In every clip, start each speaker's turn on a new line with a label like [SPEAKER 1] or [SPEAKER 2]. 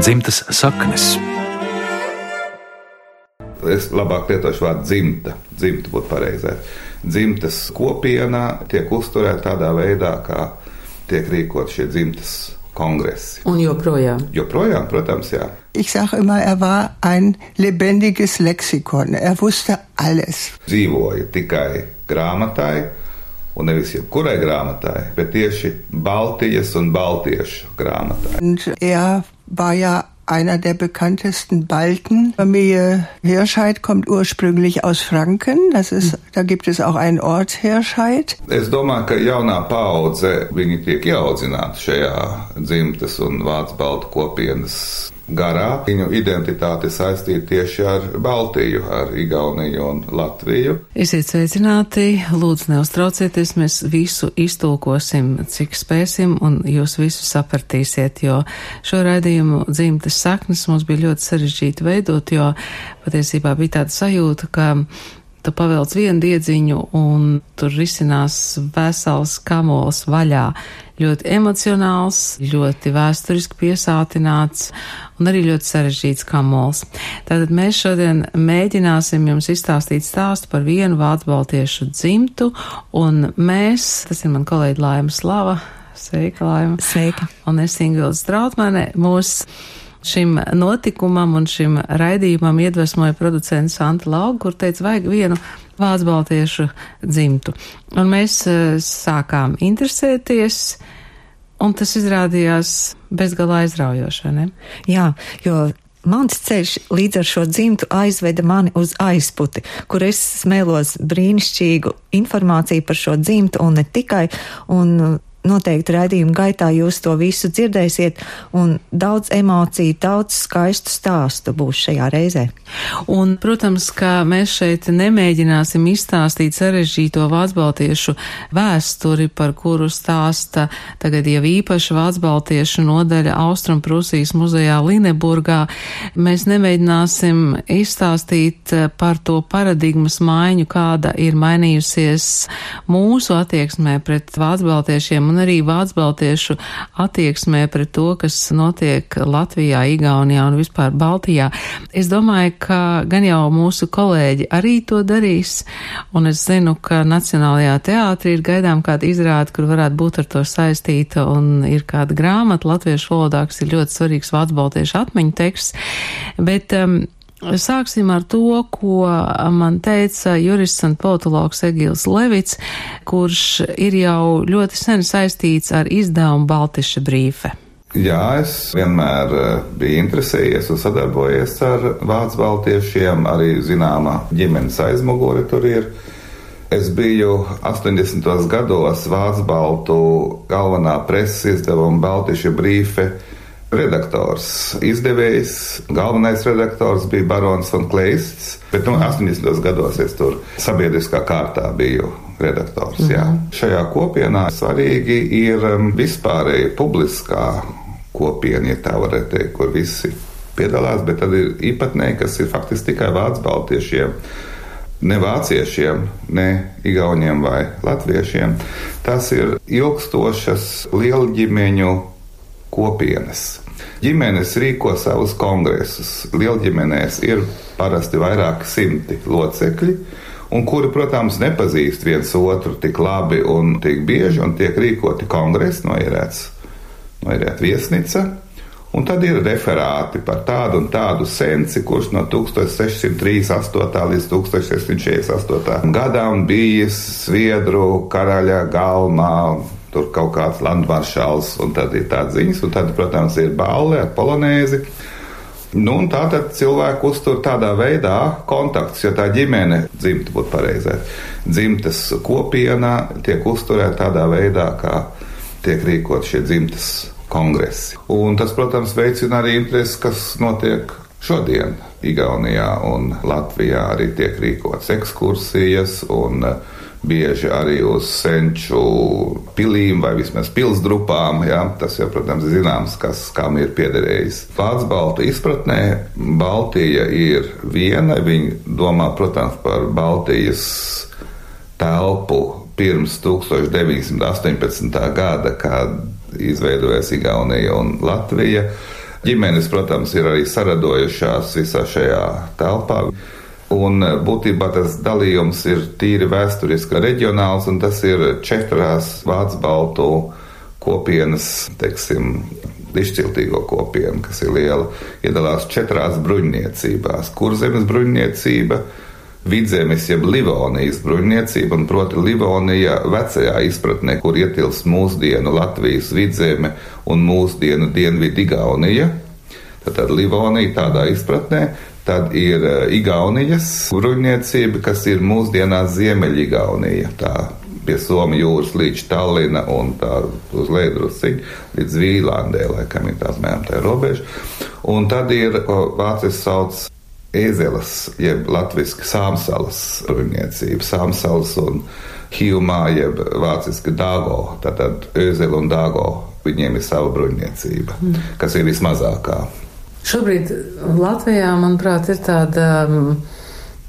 [SPEAKER 1] dzimtas saknes.
[SPEAKER 2] Es labāk lietošu vārdu dzimta. Dzimta būtu pareizāk. Dzimtas kopienā tiek uzturēta tādā veidā, kā tiek rīkot šie dzimtas kongresi.
[SPEAKER 3] Un joprojām.
[SPEAKER 2] Joprojām, protams, jā.
[SPEAKER 4] Ich sage immer, er war ein lebendiges Lexikon. Er wusste alles.
[SPEAKER 2] Dzīvoja tikai grāmatai, un nevis jebkurai grāmatai, bet tieši Baltijas un Baltiešu grāmatai.
[SPEAKER 4] Und er war ja einer der bekanntesten Balten. Familie Hirscheid kommt ursprünglich aus Franken. Das ist, da gibt es auch einen Ort Hirscheid.
[SPEAKER 2] Es domāju, ka jaunā paudze viņi tiek ieaudzināti šajā dzimtas un vācu baltu kopienas garā. Viņu identitāte saistīta tieši ar Baltiju, ar Igauniju un Latviju.
[SPEAKER 3] Esiet sveicināti, lūdzu neuztraucieties, mēs visu iztulkosim, cik spēsim, un jūs visu sapratīsiet, jo šo raidījumu dzimtas saknes mums bija ļoti sarežģīti veidot, jo patiesībā bija tāda sajūta, ka tu pavelc vienu diedziņu un tur risinās vesels kamols vaļā. Ļoti emocionāls, ļoti vēsturiski piesātināts un arī ļoti sarežģīts kamols. Tātad mēs šodien mēģināsim jums izstāstīt stāstu par vienu vācu baltiešu dzimtu, un mēs, tas ir man kolēģi Laima Slava, sveika Laima.
[SPEAKER 5] Sveika.
[SPEAKER 3] Un es Ingvilds Trautmane, mūsu šim notikumam un šim raidījumam iedvesmoja producents Santa Lauga, kur teica, vajag vienu vācu baltiešu dzimtu. Un mēs uh, sākām interesēties, un tas izrādījās bezgalā aizraujoši, ne?
[SPEAKER 5] Jā, jo Mans ceļš līdz ar šo dzimtu aizveda mani uz aizputi, kur es smēlos brīnišķīgu informāciju par šo dzimtu un ne tikai, un noteikti raidījuma gaitā jūs to visu dzirdēsiet, un daudz emociju, daudz skaistu stāstu būs šajā reizē.
[SPEAKER 3] Un, protams, ka mēs šeit nemēģināsim izstāstīt sarežģīto vācbaltiešu vēsturi, par kuru stāsta tagad jau īpaši vācbaltiešu nodaļa Austrumprūsijas muzejā Lineburgā. Mēs nemēģināsim izstāstīt par to paradigmas maiņu, kāda ir mainījusies mūsu attieksmē pret vācbaltiešiem un arī vācbaltiešu attieksmē pret to, kas notiek Latvijā, Igaunijā un vispār Baltijā. Es domāju, ka gan jau mūsu kolēģi arī to darīs, un es zinu, ka Nacionālajā teātrī ir gaidām kāda izrāda, kur varētu būt ar to saistīta, un ir kāda grāmata latviešu valodā, kas ir ļoti svarīgs vācbaltiešu atmiņu teksts, bet um, Sāksim ar to, ko man teica jurists un politologs Egils Levits, kurš ir jau ļoti sen saistīts ar izdevumu Baltiša brīfe.
[SPEAKER 2] Jā, es vienmēr eh, biju interesējies un sadarbojies ar vācu baltiešiem, arī zināmā ģimenes aizmugure tur ir. Es biju 80. gados Vācu baltu galvenā preses izdevuma Baltiša brīfe redaktors, izdevējs, galvenais redaktors bija Barons un Kleists, bet nu, 80. gados es tur sabiedriskā kārtā biju redaktors. Mm -hmm. Jā. Mhm. Šajā kopienā svarīgi ir um, vispārēji publiskā kopiena, ja tā varētu teikt, kur visi piedalās, bet tad ir īpatnēji, kas ir faktiski tikai vācu baltiešiem. Ne vāciešiem, ne igauniem vai latviešiem. Tas ir ilgstošas lielģimeņu kopienas. Ģimenes rīko savus kongresus. Lielģimenēs ir parasti vairāki simti locekļi, un kuri, protams, nepazīst viens otru tik labi un tik bieži, un tiek rīkoti kongresi, noierēts, noierēt viesnīca. Un tad ir referāti par tādu un tādu senci, kurš no 1638. līdz 1648. gadam bijis Sviedru karaļa galmā tur kaut kāds landmaršals, un tad ir tādas ziņas, un tad, protams, ir balli ar polonēzi. Nu, un tā tad cilvēku uztur tādā veidā kontakts, jo tā ģimene, dzimta būtu pareizāk, dzimtas kopienā tiek uzturēta tādā veidā, kā tiek rīkot šie dzimtas kongresi. Un tas, protams, veicina arī interesi, kas notiek šodien Igaunijā un Latvijā arī tiek rīkots ekskursijas un uh, bieži arī uz senču pilīm vai vismaz pilsdrupām. Ja? Tas jau, protams, ir zināms, kas kam ir piederējis. Vācu baltu izpratnē Baltija ir viena. Viņi domā, protams, par Baltijas telpu pirms 1918. gada, kad izveidojas Igaunija un Latvija. Ģimenes, protams, ir arī saradojušās visā šajā telpā. Un būtībā tas dalījums ir tīri vēsturiski reģionāls, un tas ir četrās vācu baltu kopienas, teiksim, izšķiltīgo kopienu, kas ir liela, iedalās četrās bruņniecībās. Kurzemes bruņniecība, Vidzemes jeb Livonijas bruņniecība, un proti Livonija vecajā izpratnē, kur ietilps mūsdienu Latvijas vidzeme un mūsdienu Dienvidu Igaunija. Tad Livonija tādā izpratnē, tad ir eh, Igaunijas bruņniecība, kas ir mūsdienās Ziemeļigaunija. Tā pie Somijas jūras līdz Tallina un tā uz leju drusciņu līdz Vīlandē, laikam ir tās mēram tā robeža. Un tad ir, vācis sauc Ēzeles, jeb latviski sāmsalas bruņniecība, sāmsalas un Hjumā, jeb vāciski Dāgo, tātad Ēzele un Dāgo, viņiem ir sava bruņniecība, mm. kas ir vismazākā.
[SPEAKER 3] Šobrīd Latvijā, manuprāt, ir tāda um,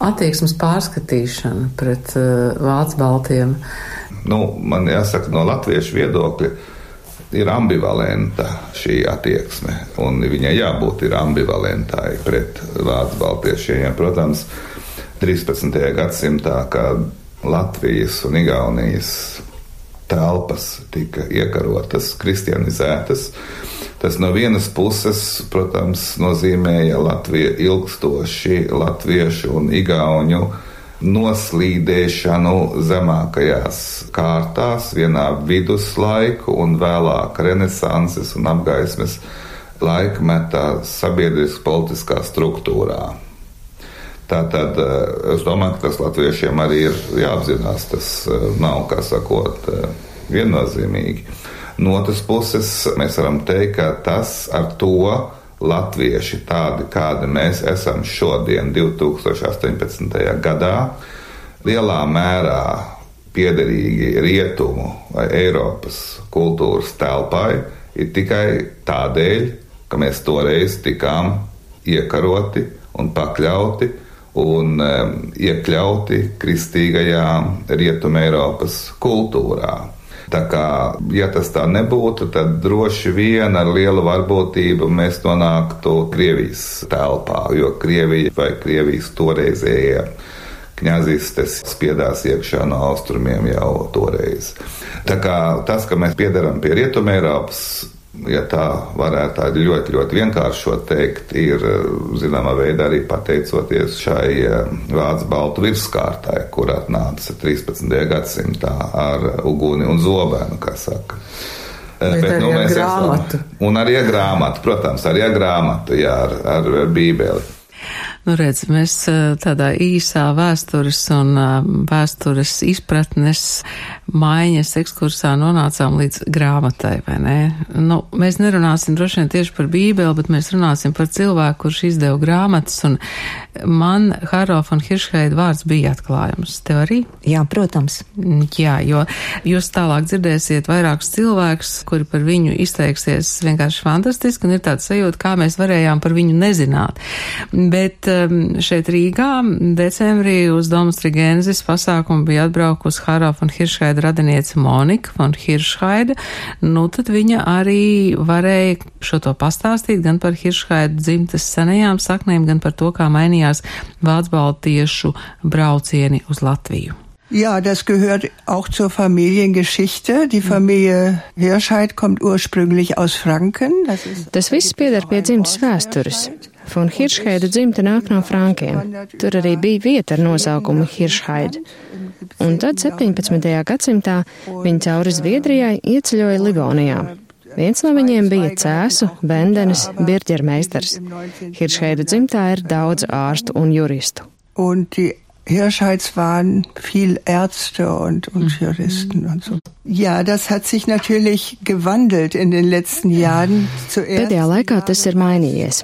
[SPEAKER 3] attieksmes pārskatīšana pret uh, Vācu baltiem.
[SPEAKER 2] Nu, man jāsaka, no latviešu viedokļa ir ambivalenta šī attieksme, un viņai jābūt ambivalentai pret vācu baltiešiem. Protams, 13. gadsimtā, kad Latvijas un Igaunijas telpas tika iekarotas, kristianizētas, tas no vienas puses, protams, nozīmēja Latviju ilgstoši latviešu un igauņu noslīdēšanu zemākajās kārtās, vienā viduslaiku un vēlāk renesanses un apgaismes laikmetā sabiedriskā politiskā struktūrā. Tātad eh, es domāju, ka tas latviešiem arī ir jāapzinās. Tas eh, nav, kā sakot, eh, viennozīmīgi. No otras puses, mēs varam teikt, ka tas ar to latvieši tādi, kādi mēs esam šodien, 2018. gadā, lielā mērā piederīgi rietumu vai Eiropas kultūras telpai, ir tikai tādēļ, ka mēs toreiz tikām iekaroti un pakļauti un um, iekļauti kristīgajā Rietumē Eiropas kultūrā. Tā kā, ja tas tā nebūtu, tad droši vien ar lielu varbūtību mēs nonāktu Krievijas telpā, jo Krievija vai Krievijas toreizējie kņazistes spiedās iekšā no austrumiem jau toreiz. Tā kā tas, ka mēs piedaram pie Rietumē Eiropas, ja tā varētu tā ļoti, ļoti vienkāršot teikt, ir zināmā veidā arī pateicoties šai eh, vācu baltu virskārtai, kur atnāca 13. gadsimtā ar uguni un zobenu, kā saka.
[SPEAKER 3] Eh, Bet, Bet nu, mēs grāmatu.
[SPEAKER 2] Esam, un arī ar grāmatu, protams, arī ar grāmatu, jā, ar, ar bībeli.
[SPEAKER 3] Nu, redz, mēs tādā īsā vēstures un vēstures izpratnes maiņas ekskursā nonācām līdz grāmatai, vai ne? Nu, mēs nerunāsim droši vien tieši par bībeli, bet mēs runāsim par cilvēku, kurš izdeva grāmatas, un man Harof un Hiršheida vārds bija atklājums. Tev arī?
[SPEAKER 5] Jā, protams.
[SPEAKER 3] Jā, jo jūs tālāk dzirdēsiet vairākus cilvēkus, kuri par viņu izteiksies vienkārši fantastiski, un ir tāds sajūta, kā mēs varējām par viņu nezināt. Bet šeit Rīgā decembrī uz Domas Trigēnzes pasākumu bija atbraukusi Harā von Hiršhaida radiniece Monika von Hiršhaida. Nu, tad viņa arī varēja šo to pastāstīt gan par Hiršhaida dzimtes senajām saknēm, gan par to, kā mainījās Vācu-Baltiešu braucieni uz Latviju.
[SPEAKER 4] Ja, das gehört auch zur Familiengeschichte. Die Familie Hirschheid kommt ursprünglich aus Franken.
[SPEAKER 1] Das, das viss pieder pie dzimtas vēstures. Fon Hiršheida dzimta nāk no Frankiem. Tur arī bija vieta ar nosaukumu Hiršheida. Un tad 17. gadsimtā viņi cauri Zviedrijai ieceļoja Livonijā. Viens no viņiem bija cēsu, bendenes, birģermeistars. Hiršheida dzimtā ir daudz ārstu un juristu.
[SPEAKER 4] Un die Hirschheids waren viel Ärzte und, und mhm. Juristen und so. Ja, das hat sich natürlich gewandelt in den letzten Jahren.
[SPEAKER 1] Zuerst Pēdējā laikā tas ir mainījies.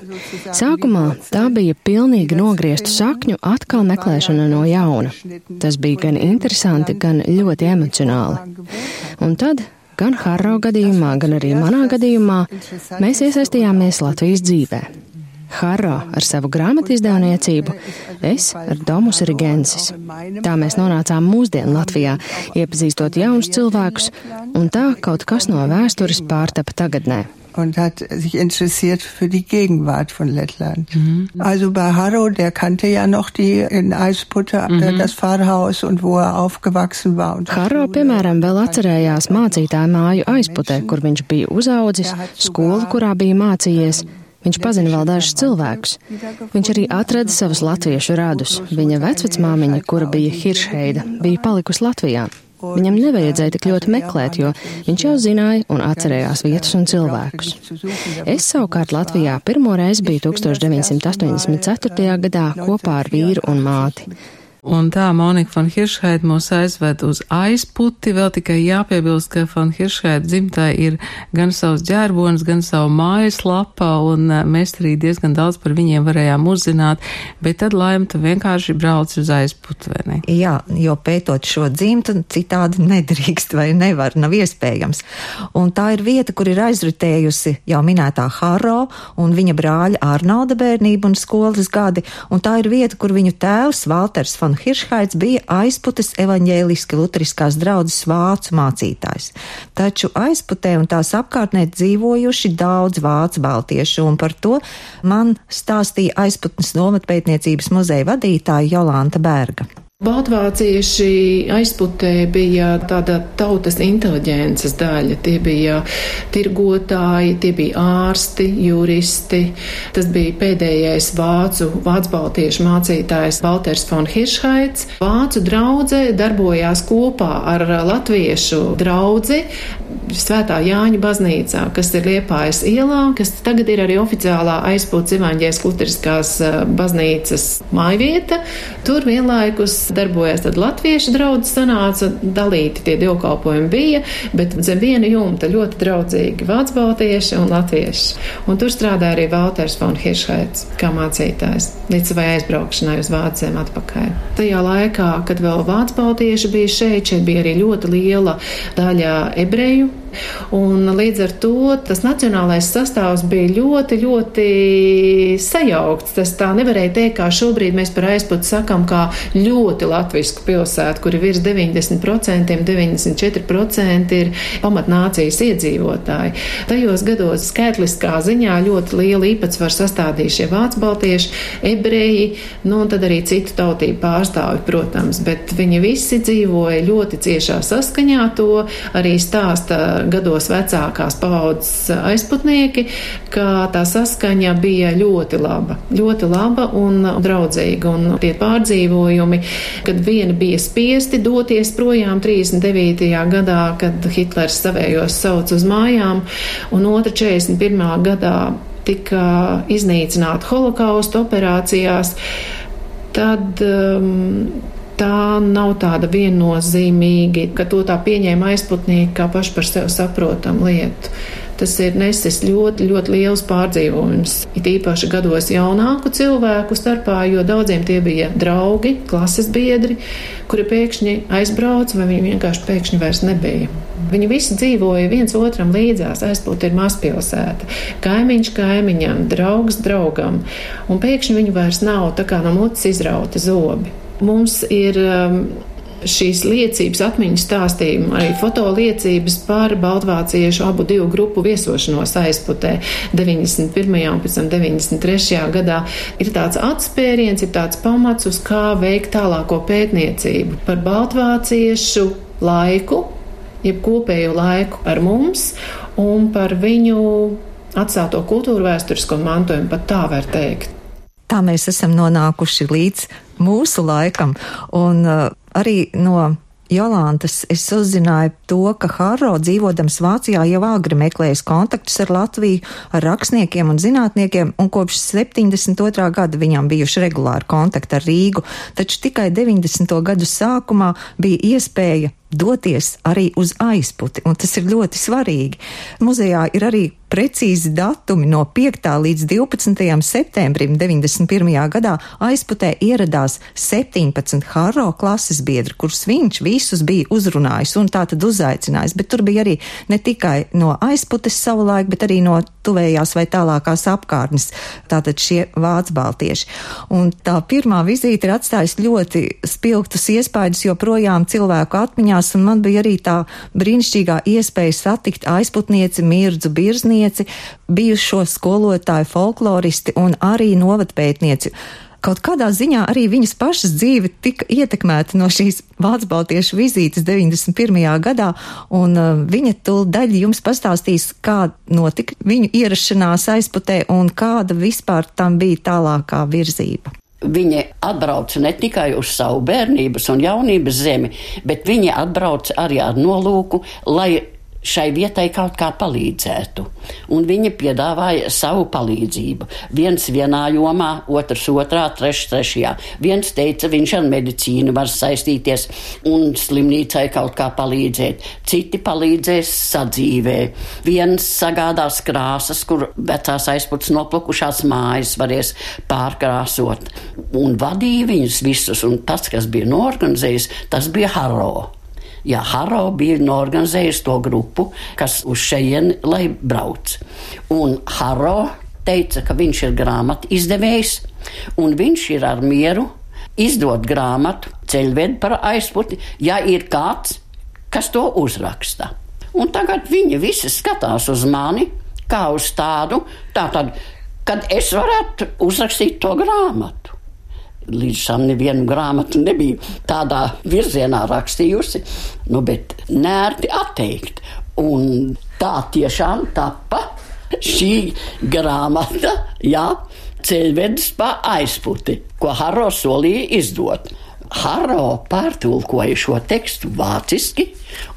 [SPEAKER 1] Sākumā tā bija pilnīgi nogrieztu sakņu atkal meklēšana no jauna. Tas bija gan interesanti, gan ļoti emocionāli. Un tad gan Harro gadījumā, gan arī manā gadījumā mēs iesaistījāmies Latvijas dzīvē. Harro ar savu grāmatu izdevniecību, es ar Domus Rigensis. Tā mēs nonācām mūsdienu Latvijā, iepazīstot jaunus cilvēkus, un tā kaut kas no vēstures pārtapa tagadnē.
[SPEAKER 4] und hat sich interessiert für die Gegenwart von Lettland. Mhm. Also bei Harro, der kannte ja noch die in Eisputte, mhm. das Pfarrhaus und wo er aufgewachsen war.
[SPEAKER 1] Harro, piemēram, vēl atcerējās mācītāju māju aizputē, kur viņš bija uzaudzis, skolu, kurā bija mācījies. Viņš pazina vēl dažus cilvēkus. Viņš arī atrada savus latviešu radus. Viņa vecvecmāmiņa, kura bija Hiršheida, bija palikusi Latvijā. Viņam nevajadzēja tik ļoti meklēt, jo viņš jau zināja un atcerējās vietas un cilvēkus. Es savukārt Latvijā pirmo reizi biju 1984. gadā kopā ar vīru un māti.
[SPEAKER 3] Un tā Monika von Hiršhaid mūs aizved uz aizputi, vēl tikai jāpiebilst, ka von Hiršhaid dzimtai ir gan savs ģērbonis, gan savu mājaslapa, un eh, mēs arī diezgan daudz par viņiem varējām uzzināt, bet tad laim tu vienkārši brauc uz aizputi, vai ne?
[SPEAKER 5] Jā, jo pētot šo dzimtu citādi nedrīkst vai nevar, nav iespējams. Un tā ir vieta, kur ir aizritējusi jau minētā Haro un viņa brāļa Arnolda bērnība un skolas gadi, un tā ir vieta, kur viņu tēvs Valters von Hiršhaits bija aizputes evaņģēliski luteriskās draudzes vācu mācītājs. Taču aizputē un tās apkārtnē dzīvojuši daudz vācu baltiešu, un par to man stāstīja aizputnes nometpētniecības muzeja vadītāja Jolanta Berga.
[SPEAKER 6] Baltvācieši aizputē bija tāda tautas inteliģences daļa. Tie bija tirgotāji, tie bija ārsti, juristi. Tas bija pēdējais vācu, vācu baltiešu mācītājs Walters von Hiršhaits. Vācu draudzē darbojās kopā ar latviešu draudzi Svētā Jāņa baznīcā, kas ir Liepājas ielā, kas tagad ir arī oficiālā aizpūtas evaņģēs kluteriskās eh, baznīcas mājvieta. Tur vienlaikus darbojās tad latviešu draudz sanāca, dalīti tie divkalpojumi bija, bet zem viena jumta ļoti draudzīgi vācu baltieši un latvieši. Un tur strādāja arī Valters von Hiršhaits kā mācītājs līdz savai aizbraukšanai uz Vācijām atpakaļ. Tajā laikā, kad vēl vācu baltieši bija šeit, šeit bija arī ļoti liela daļa ebreju Un līdz ar to tas nacionālais sastāvs bija ļoti, ļoti sajaukts. Tas tā nevarēja teikt, kā šobrīd mēs par aizputu sakam, kā ļoti latvisku pilsētu, kur ir virs 90%, 94% ir pamatnācijas iedzīvotāji. Tajos gados skaitliskā ziņā ļoti lielu īpatsvaru sastādīja šie vācu baltieši, ebreji, nu un tad arī citu tautību pārstāvi, protams, bet viņi visi dzīvoja ļoti ciešā saskaņā to arī stāsta gados vecākās paudzes aizputnieki, ka tā saskaņa bija ļoti laba, ļoti laba un draudzīga. Un tie pārdzīvojumi, kad vieni bija spiesti doties projām 39. gadā, kad Hitlers savējos sauc uz mājām, un otra 41. gadā tika iznīcināti holokausta operācijās, tad um, tā nav tāda viennozīmīgi, ka to tā pieņēma aizputnieki kā paši par sevi saprotam lietu. Tas ir nesis ļoti, ļoti liels pārdzīvojums. It īpaši gados jaunāku cilvēku starpā, jo daudziem tie bija draugi, klases biedri, kuri pēkšņi aizbrauca, vai viņi vienkārši pēkšņi vairs nebija. Viņi visi dzīvoja viens otram līdzās, aizpūta ir mazpilsēta, kaimiņš kaimiņam, draugs draugam, un pēkšņi viņu vairs nav, tā kā no mutes izrauta zobi. Mums ir um, šīs liecības, atmiņas stāstījumi, arī fotoliecības par Baltvāciešu abu divu grupu viesošanos aizputē 91. un pēc tam 93. gadā. Ir tāds atspēriens, ir tāds pamats, uz kā veikt tālāko pētniecību par Baltvāciešu laiku, jeb kopējo laiku ar mums un par viņu atstāto kultūru vēsturisko mantojumu, pat tā var teikt.
[SPEAKER 5] Tā mēs esam nonākuši līdz mūsu laikam. Un uh, arī no Jolantas es uzzināju to, ka Haro dzīvodams Vācijā jau agri meklējis kontaktus ar Latviju, ar rakstniekiem un zinātniekiem, un kopš 72. gada viņam bijuši regulāri kontakti ar Rīgu, taču tikai 90. gadu sākumā bija iespēja doties arī uz aizputi, un tas ir ļoti svarīgi. Muzejā ir arī precīzi datumi no 5. līdz 12. septembrim 91. gadā aizputē ieradās 17 Haro klases biedri, kurus viņš visus bija uzrunājis un tā tad uzaicinājis, bet tur bija arī ne tikai no aizputes savulaik, bet arī no tuvējās vai tālākās apkārtnes, tātad šie vācu baltieši. Un tā pirmā vizīte ir atstājusi ļoti spilgtus iespaidus joprojām cilvēku atmiņās, un man bija arī tā brīnišķīgā iespēja satikt aizputnieci Mirdzu Birznieci, pētnieci, bijušo skolotāju, folkloristi un arī novatpētnieci kaut kādā ziņā arī viņas pašas dzīve tika ietekmēta no šīs Vācu Baltiešu vizītes 91. gadā, un uh, viņa tūldaļ jums pastāstīs, kā notika viņu ierašanās aizputē un kāda vispār tam bija tālākā virzība.
[SPEAKER 7] Viņi atbrauca ne tikai uz savu bērnības un jaunības zemi, bet viņi atbrauca arī ar nolūku, lai šai vietai kaut kā palīdzētu. Un viņi piedāvāja savu palīdzību. Viens vienā jomā, otrs otrā, trešs trešajā. Viens teica, viņš ar medicīnu var saistīties un slimnīcai kaut kā palīdzēt. Citi palīdzēs sadzīvē. Viens sagādās krāsas, kur vecās aizputs noplukušās mājas varēs pārkrāsot. Un vadīja viņus visus, un tas, kas bija norganizējis, tas bija Haro. Jā, Haro bija norganizējis to grupu, kas uz šejieni lai brauc. Un Haro teica, ka viņš ir grāmatu izdevējs, un viņš ir ar mieru izdot grāmatu ceļvedi par aizputi, ja ir kāds, kas to uzraksta. Un tagad viņi visi skatās uz mani kā uz tādu, tātad, kad es varētu uzrakstīt to grāmatu līdz šim nevienu grāmatu nebija tādā virzienā rakstījusi, nu, bet nērti atteikt. Un tā tiešām tapa šī grāmata, jā, ceļvedis pa aizputi, ko Haro solīja izdot. Haro pārtulkoja šo tekstu vāciski,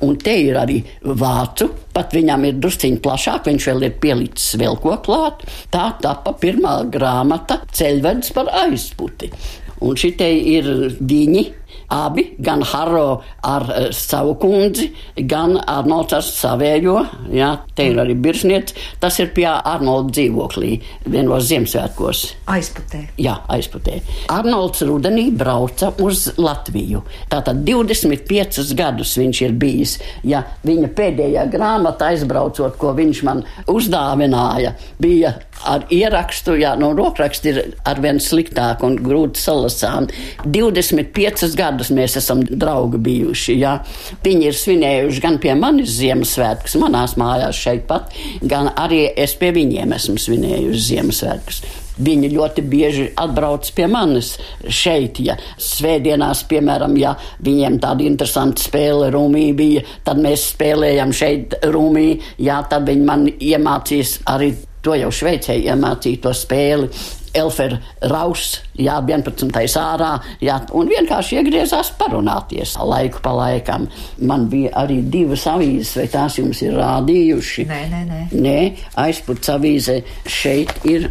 [SPEAKER 7] un te ir arī vācu, pat viņam ir drusciņi plašāk, viņš vēl ir pielicis vēl ko klāt. Tā tapa pirmā grāmata Ceļvedis par aizputi. Un šitie ir viņi, abi, gan Haro ar uh, savu kundzi, gan Arnolds ar savējo. Jā, te ir arī biržnieks. Tas ir pie Arnolda dzīvoklī, vienos Ziemassvētkos.
[SPEAKER 5] Aizputē.
[SPEAKER 7] Jā, aizputē. Arnolds rudenī brauca uz Latviju. Tātad 25 gadus viņš ir bijis. Ja viņa pēdējā grāmata aizbraucot, ko viņš man uzdāvināja, bija ar ierakstu, jā, no rokraksta ir arvien sliktāk un grūti salasām. 25 gadus mēs esam draugi bijuši, jā. Viņi ir svinējuši gan pie manis Ziemassvētkus, manās mājās šeit pat, gan arī es pie viņiem esmu svinējuši Ziemassvētkus. Viņi ļoti bieži atbrauc pie manis šeit, ja svētdienās, piemēram, ja viņiem tāda interesanta spēle Rūmī bija, tad mēs spēlējam šeit Rūmī, jā, tad viņi man iemācīs arī To jau Šveicē iemācīja to spēli. Elfera Rauss, jā, 11. ārā, jā, un vienkārši iegriezās parunāties laiku pa laikam. Man bija arī divas avīzes, vai tās jums ir rādījuši?
[SPEAKER 5] Nē, nē, nē.
[SPEAKER 7] Nē, aizputs avīze šeit ir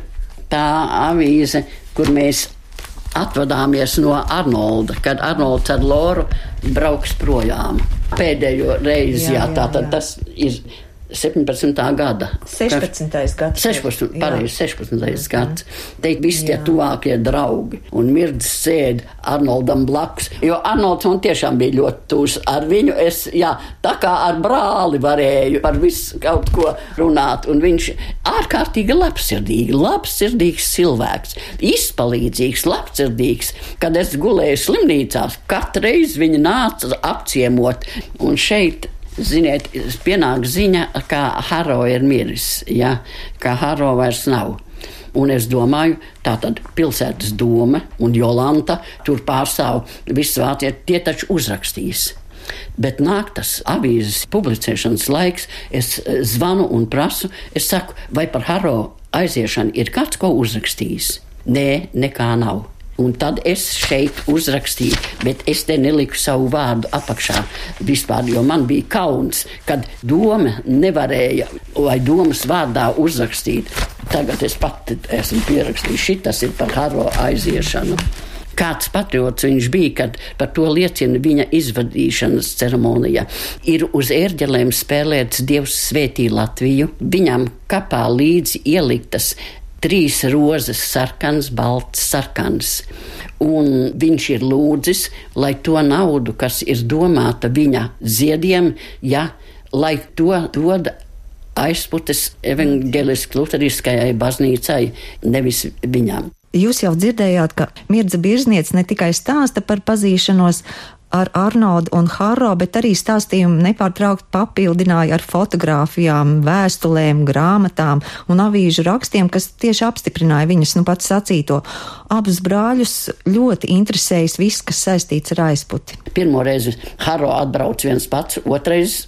[SPEAKER 7] tā avīze, kur mēs atvadāmies no Arnolda, kad Arnolds ar Loru brauks projām. Pēdējo reizi, jā, jā, jā tā tad jā. tas ir 17. gada.
[SPEAKER 5] 16. gads.
[SPEAKER 7] 16. Pareizi, 16. Jā. gads. Te visi tie tuvākie draugi. Un mirdz sēd Arnoldam blakus. Jo Arnolds man tiešām bija ļoti tūs. Ar viņu es, jā, tā kā ar brāli varēju par visu kaut ko runāt. Un viņš ārkārtīgi labsirdīgi, labsirdīgs cilvēks. Izpalīdzīgs, labsirdīgs. Kad es gulēju slimnīcās, katru reizi viņa nāca apciemot. Un šeit Ziniet, pienāk ziņa, ka Haro ir miris, ja, ka Haro vairs nav. Un es domāju, tā tad pilsētas doma un Jolanta tur pārstāv visu vāciešu, tie taču uzrakstīs. Bet nāk tas avīzes publicēšanas laiks, es eh, zvanu un prasu, es saku, vai par Haro aiziešanu ir kāds ko uzrakstījis? Nē, nekā nav. Un tad es šeit uzrakstīju, bet es te neliku savu vārdu apakšā vispār, jo man bija kauns, kad doma nevarēja vai domas vārdā uzrakstīt. Tagad es pati esmu pierakstījis, šitas ir par Haro aiziešanu kāds patriots viņš bija, kad par to liecina viņa izvadīšanas ceremonija. Ir uz ērģelēm spēlēts Dievs svētī Latviju, viņam kapā līdzi ieliktas trīs rozes, sarkans, balts, sarkans. Un viņš ir lūdzis, lai to naudu, kas ir domāta viņa ziediem, ja, lai to dod aizputes evanģeliski luteriskajai baznīcai, nevis viņam.
[SPEAKER 5] Jūs jau dzirdējāt, ka Mirza Birzniec ne tikai stāsta par pazīšanos, ar Arnoldu un Harro, bet arī stāstījumu nepārtraukt papildināja ar fotografijām, vēstulēm, grāmatām un avīžu rakstiem, kas tieši apstiprināja viņas nu pats sacīto. Abus brāļus ļoti interesējas viss, kas saistīts ar aizputi.
[SPEAKER 7] Pirmo reizi Harro atbrauc viens pats, otrais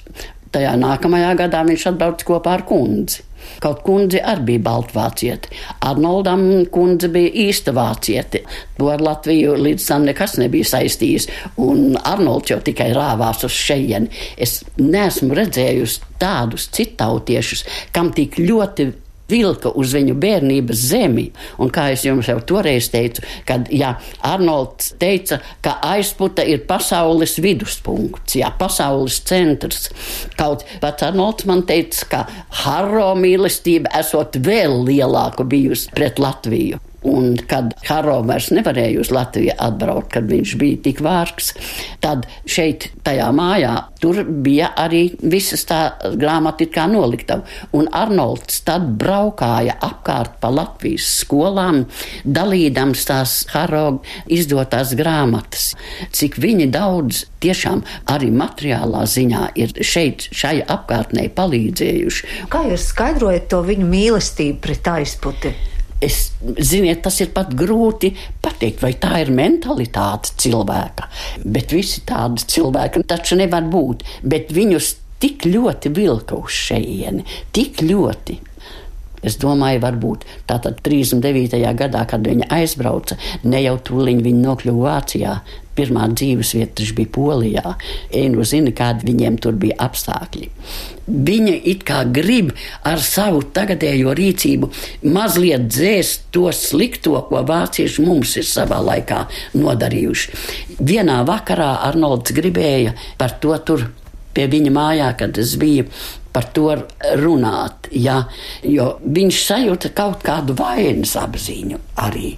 [SPEAKER 7] tajā nākamajā gadā viņš atbrauc kopā ar kundzi. Kaut kundze arī bija baltvācieti. Arnoldam kundze bija īsta vācieti. To ar Latviju līdz tam nekas nebija saistījis. Un Arnolds jau tikai rāvās uz šejieni. Es neesmu redzējusi tādus citautiešus, kam tik ļoti vilka uz viņu bērnības zemi. Un kā es jums jau toreiz teicu, kad jā, Arnolds teica, ka aizputa ir pasaules viduspunkts, jā, pasaules centrs. Kaut pats Arnolds man teica, ka Harro mīlestība esot vēl lielāka bijusi pret Latviju. Un kad Haro vairs nevarēja uz Latviju atbraukt, kad viņš bija tik vārgs, tad šeit, tajā mājā, tur bija arī visas tā grāmata kā noliktava. Un Arnolds tad braukāja apkārt pa Latvijas skolām, dalīdams tās Haro izdotās grāmatas. Cik viņi daudz tiešām arī materiālā ziņā ir šeit, šai apkārtnē palīdzējuši.
[SPEAKER 5] Kā jūs skaidrojat to viņu mīlestību pret aizputi?
[SPEAKER 7] Es, ziniet, tas ir pat grūti pateikt, vai tā ir mentalitāte cilvēka. Bet visi tādi cilvēki taču nevar būt. Bet viņus tik ļoti vilka uz šejieni, tik ļoti. Es domāju, varbūt tātad 39. gadā, kad viņa aizbrauca, ne jau tūlīt viņa nokļuva Vācijā. Pirmā dzīves vieta bija Polijā. Einu zina, kādi viņiem tur bija apstākļi. Viņa it kā grib ar savu tagadējo rīcību mazliet dzēst to slikto, ko vācieši mums ir savā laikā nodarījuši. Vienā vakarā Arnolds gribēja par to tur pie viņa mājā, kad es biju par to runāt. Ja, jo viņš sajūta kaut kādu vainas apziņu arī.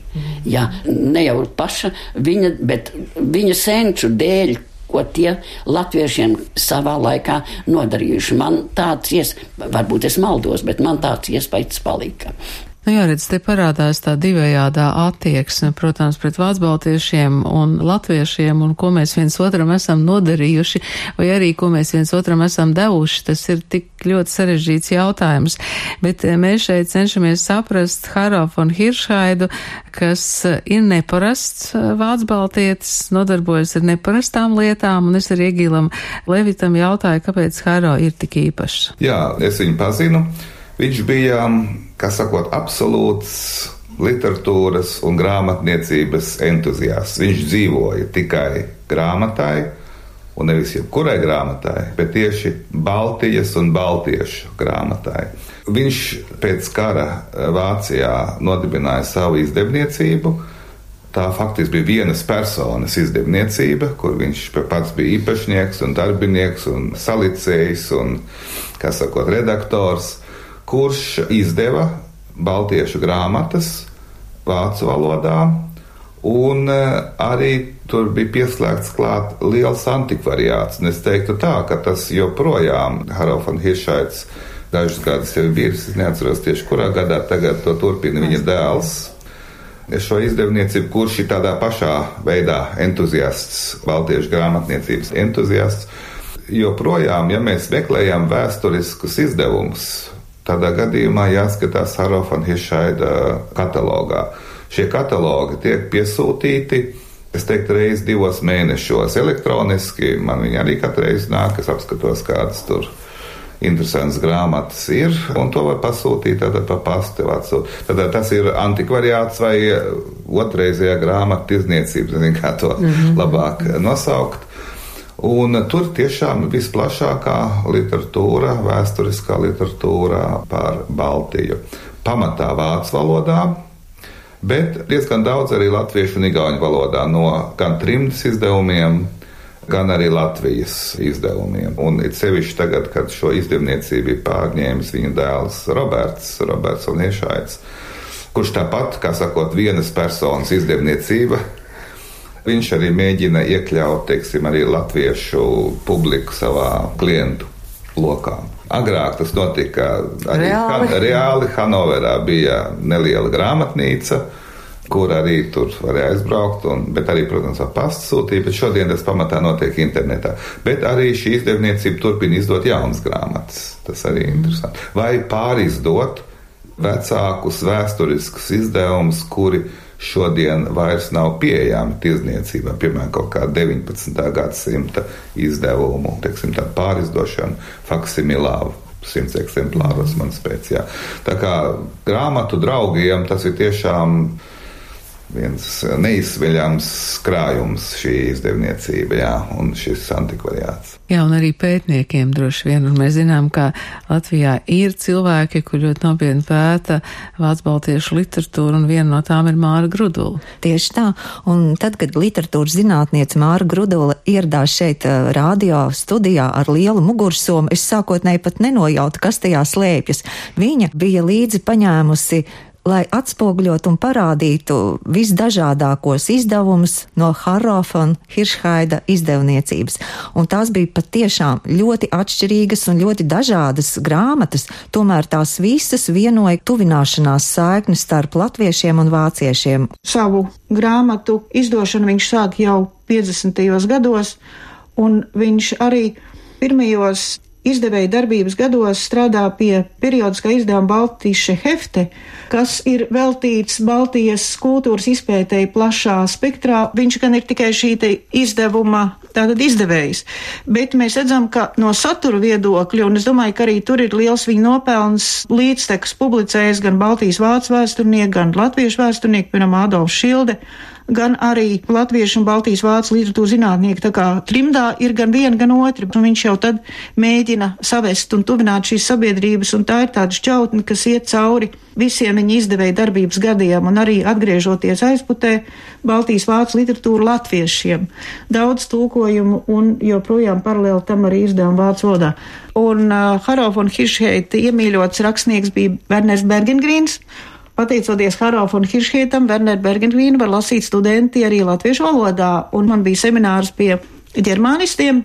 [SPEAKER 7] Ja, ne jau paša viņa, bet viņa senču dēļ. Ko tie latviešiem savā laikā nodarījuši. Man tāds iespējas, varbūt es maldos, bet man tāds iespējas palika.
[SPEAKER 3] Nu, jā, redz, te parādās tā divējādā attieksme, protams, pret vācbaltiešiem un latviešiem, un ko mēs viens otram esam nodarījuši, vai arī ko mēs viens otram esam devuši. Tas ir tik ļoti sarežģīts jautājums. Bet eh, mēs šeit cenšamies saprast Harofu un Hiršhaidu, kas eh, ir neparasts eh, vācbaltietis, nodarbojas ar neparastām lietām, un es arī Iegīlam Levitam jautāju, kāpēc Haro ir tik īpašs.
[SPEAKER 2] Jā, es viņu pazinu. Viņš bija, kā sakot, absolūts literatūras un grāmatniecības entuziasts. Viņš dzīvoja tikai grāmatai, un nevis jebkurai grāmatai, bet tieši Baltijas un Baltiešu grāmatai. Viņš pēc kara Vācijā nodibināja savu izdevniecību. Tā faktiski bija vienas personas izdevniecība, kur viņš pats bija īpašnieks un darbinieks un salicējs un, kā sakot, redaktors kurš izdeva baltiešu grāmatas vācu valodā, un e, arī tur bija pieslēgts klāt liels antikvariāts. Un es teiktu tā, ka tas joprojām Harofan Hiršaits dažus gadus jau ir bijis, es neatceros tieši kurā gadā tagad to turpina viņa dēls. Šo izdevniecību, kurš ir tādā pašā veidā entuziasts, baltiešu grāmatniecības entuziasts, joprojām, ja mēs meklējam vēsturiskus izdevumus, Tādā gadījumā jāskatās Harofana Hišaida katalogā. Šie katalogi tiek piesūtīti, es teiktu, reizes divos mēnešos elektroniski. Man viņi arī katru reizi nāk, es apskatos, kādas tur interesantas grāmatas ir, un to var pasūtīt tātad pa pastu. Tad tas ir antikvariāts vai otrreizējā grāmatu tirzniecība, nezinu, kā to mm -hmm. labāk nosaukt. Un tur tiešām visplašākā literatūra, vēsturiskā literatūra par Baltiju. Pamatā vācu valodā, bet diezgan daudz arī latviešu un igauņu valodā no gan trimdas izdevumiem, gan arī Latvijas izdevumiem. Un it sevišķi tagad, kad šo izdevniecību ir pārņēmis viņa dēls Roberts, Roberts un Iešaits, kurš tāpat, kā sakot, vienas personas izdevniecība Viņš arī mēģina iekļaut, teiksim, arī latviešu publiku savā klientu lokā. Agrāk tas notika arī
[SPEAKER 5] reāli.
[SPEAKER 2] Han, reāli Hanoverā bija neliela grāmatnīca. kur arī tur varēja aizbraukt, un, bet arī, protams, ar pastu sūtīja, bet šodien tas pamatā notiek internetā. Bet arī šī izdevniecība turpina izdot jaunas grāmatas. Tas arī ir interesanti. Vai pārizdot vecākus vēsturiskus izdevumus, kuri šodien vairs nav pieejami tirzniecībā, piemēram, kaut kā 19. gadsimta izdevumu, teiksim, tā pārizdošana faksimilā simts eksemplāros man spēcijā. Tā kā grāmatu draugiem tas ir tiešām viens neizsveļams krājums šī izdevniecība, jā, un šis antikvariāts.
[SPEAKER 3] Jā, un arī pētniekiem droši vien, un mēs zinām, ka Latvijā ir cilvēki, kur ļoti nopietni pēta vācu baltiešu literatūru, un viena no tām ir Māra Grudula.
[SPEAKER 5] Tieši tā, un tad, kad literatūras zinātniece Māra Grudula ieradās šeit uh, radio studijā ar lielu mugursomu, es sākotnēji pat nenojautu, kas tajā slēpjas. Viņa bija līdzi paņēmusi lai atspoguļot un parādītu visdažādākos izdevumus no Harrofa un Hiršhaida izdevniecības. Un tās bija patiešām ļoti atšķirīgas un ļoti dažādas grāmatas, tomēr tās visas vienoja tuvināšanās saikni starp latviešiem un vāciešiem.
[SPEAKER 8] Savu grāmatu izdošanu viņš sāk jau 50. gados, un viņš arī pirmajos izdevēja darbības gados strādā pie periodiskā izdevuma Baltīša hefte, kas ir veltīts Baltijas kultūras izpētēji plašā spektrā. Viņš gan ir tikai šī izdevuma tātad izdevējs, bet mēs redzam, ka no satura viedokļa, un es domāju, ka arī tur ir liels viņa nopelns līdztekus publicējis gan Baltijas vācu vēsturnieki, gan latviešu vēsturnieki, piemēram, Adolfs Šilde gan arī latviešu un Baltijas vācu literatūras zinātnieki. Tā kā trimdā ir gan viena, gan otra, un viņš jau tad mēģina savest un tuvināt šīs sabiedrības, un tā ir tāda šķautne, kas iet cauri visiem viņa izdevēja darbības gadiem, un arī atgriežoties aizputē Baltijas vācu literatūru latviešiem. Daudz tulkojumu un joprojām paralēli tam arī izdevumu vācu valodā. Un uh, Harov un Hiršheita iemīļots rakstnieks bija Werners Bergengrīns, Pateicoties Harof un Hiršhietam, Werner Bergengrīnu var lasīt studenti arī latviešu valodā, un man bija seminārs pie ģermānistiem,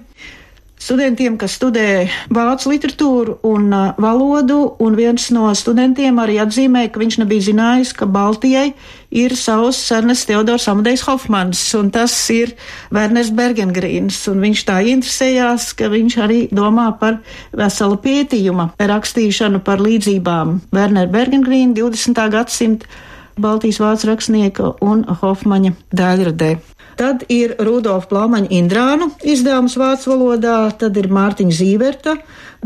[SPEAKER 8] studentiem, kas studē vācu literatūru un uh, valodu, un viens no studentiem arī atzīmēja, ka viņš nebija zinājis, ka Baltijai ir savs Ernsts Teodors Amadejs Hofmans, un tas ir Werners Bergengrīns, un viņš tā interesējās, ka viņš arī domā par vesela pētījuma rakstīšanu par līdzībām Werner Bergengrīna 20. gadsimta Baltijas vācu rakstnieka un Hofmaņa dēļradē. Tad ir Rudolfa Plāmaņa Indrānu izdevums vācu valodā, tad ir Mārtiņa Zīverta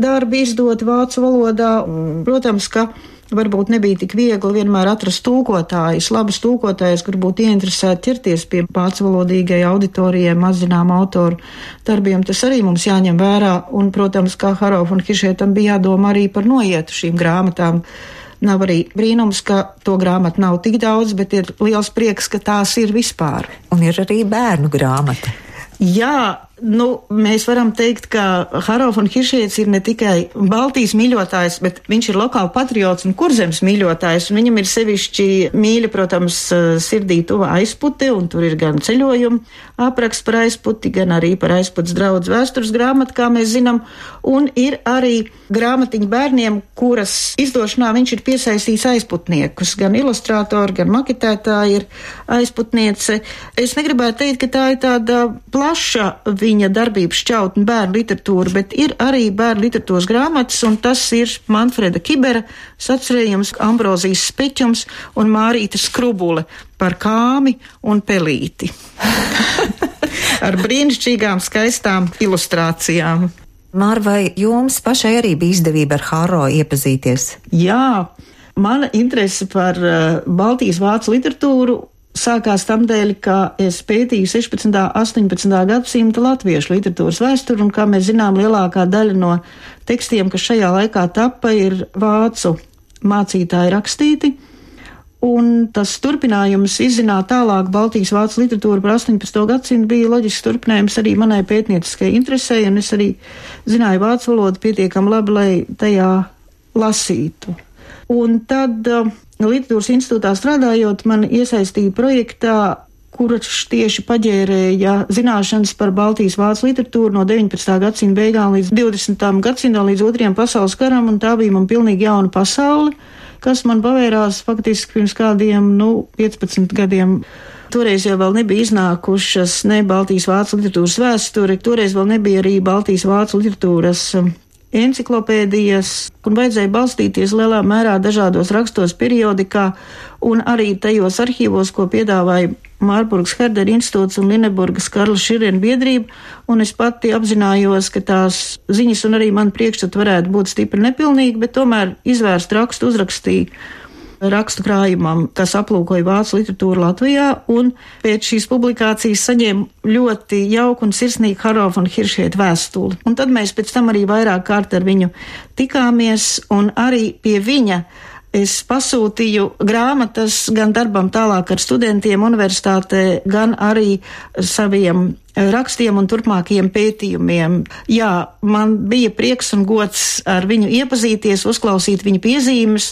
[SPEAKER 8] darbi izdot vācu valodā. Protams, ka varbūt nebija tik viegli vienmēr atrast tulkotājus, labus tulkotājus, kur būtu ieinteresēti ķerties pie vācu valodīgai auditorijai, mazinām autoru darbiem. Tas arī mums jāņem vērā, un, protams, kā Harov un Hišietam bija jādomā arī par noietu šīm grāmatām. Nav arī brīnums, ka to grāmatu nav tik daudz, bet ir liels prieks, ka tās ir vispār.
[SPEAKER 5] Un ir arī bērnu grāmata.
[SPEAKER 8] Jā, nu, mēs varam teikt, ka Harov un Hiršēts ir ne tikai Baltijas mīļotājs, bet viņš ir lokāli patriots un kurzems mīļotājs, un viņam ir sevišķi mīļa, protams, sirdī tuva aizputi, un tur ir gan ceļojumi apraksts par aizputi, gan arī par aizputs draudz vēstures grāmatu, kā mēs zinām, un ir arī grāmatiņa bērniem, kuras izdošanā viņš ir piesaistījis aizputniekus, gan ilustrātori, gan maketētāji ir aizputniece. Es negribētu teikt, ka tā ir tāda plaša viņa darbības šķautne bērnu literatūra, bet ir arī bērnu literatūras grāmatas, un tas ir Manfreda Kibera sacerējums Ambrozijas speķums un Mārīta Skrubule par kāmi un pelīti. Ar brīnišķīgām, skaistām ilustrācijām.
[SPEAKER 5] Mār, vai jums pašai arī bija izdevība ar Haro iepazīties?
[SPEAKER 8] Jā, mana interese par uh, Baltijas vācu literatūru sākās tam dēļ, ka es pētīju 16. un 18. gadsimta latviešu literatūras vēsturi, un kā mēs zinām, lielākā daļa no tekstiem, kas šajā laikā tappa, ir vācu mācītāji rakstīti. Un tas turpinājums izzināt tālāk Baltijas vācu literatūru par 18. gadsimtu bija loģisks turpinājums arī manai pētnieciskajai interesei, un es arī zināju vācu valodu pietiekami labi, lai tajā lasītu. Un tad uh, Literatūras institūtā strādājot, man iesaistīja projektā, kurš tieši paģērēja zināšanas par Baltijas vācu literatūru no 19. gadsimta beigām līdz 20. gadsimtam, līdz otrajam pasaules karam, un tā bija man pilnīgi jauna pasaule, kas man pavērās faktiski pirms kādiem, nu, 15 gadiem. Toreiz jau vēl nebija iznākušas ne Baltijas vācu literatūras vēsture, toreiz vēl nebija arī Baltijas vācu literatūras um, enciklopēdijas, un vajadzēja balstīties lielā mērā dažādos rakstos periodikā un arī tajos arhīvos, ko piedāvāja Mārburgas Herdera institūts un Lineburgas Karla Širena biedrība, un es pati apzinājos, ka tās ziņas un arī man priekšstat varētu būt stipri nepilnīgi, bet tomēr izvērst rakstu uzrakstīju rakstu krājumam, kas aplūkoja vācu literatūru Latvijā, un pēc šīs publikācijas saņēma ļoti jauku un sirsnīgu Harovu un Hiršēta vēstuli. Un tad mēs pēc tam arī vairāk kārt ar viņu tikāmies, un arī pie viņa es pasūtīju grāmatas gan darbam tālāk ar studentiem universitātē, gan arī saviem rakstiem un turpmākajiem pētījumiem. Jā, man bija prieks un gods ar viņu iepazīties, uzklausīt viņa piezīmes,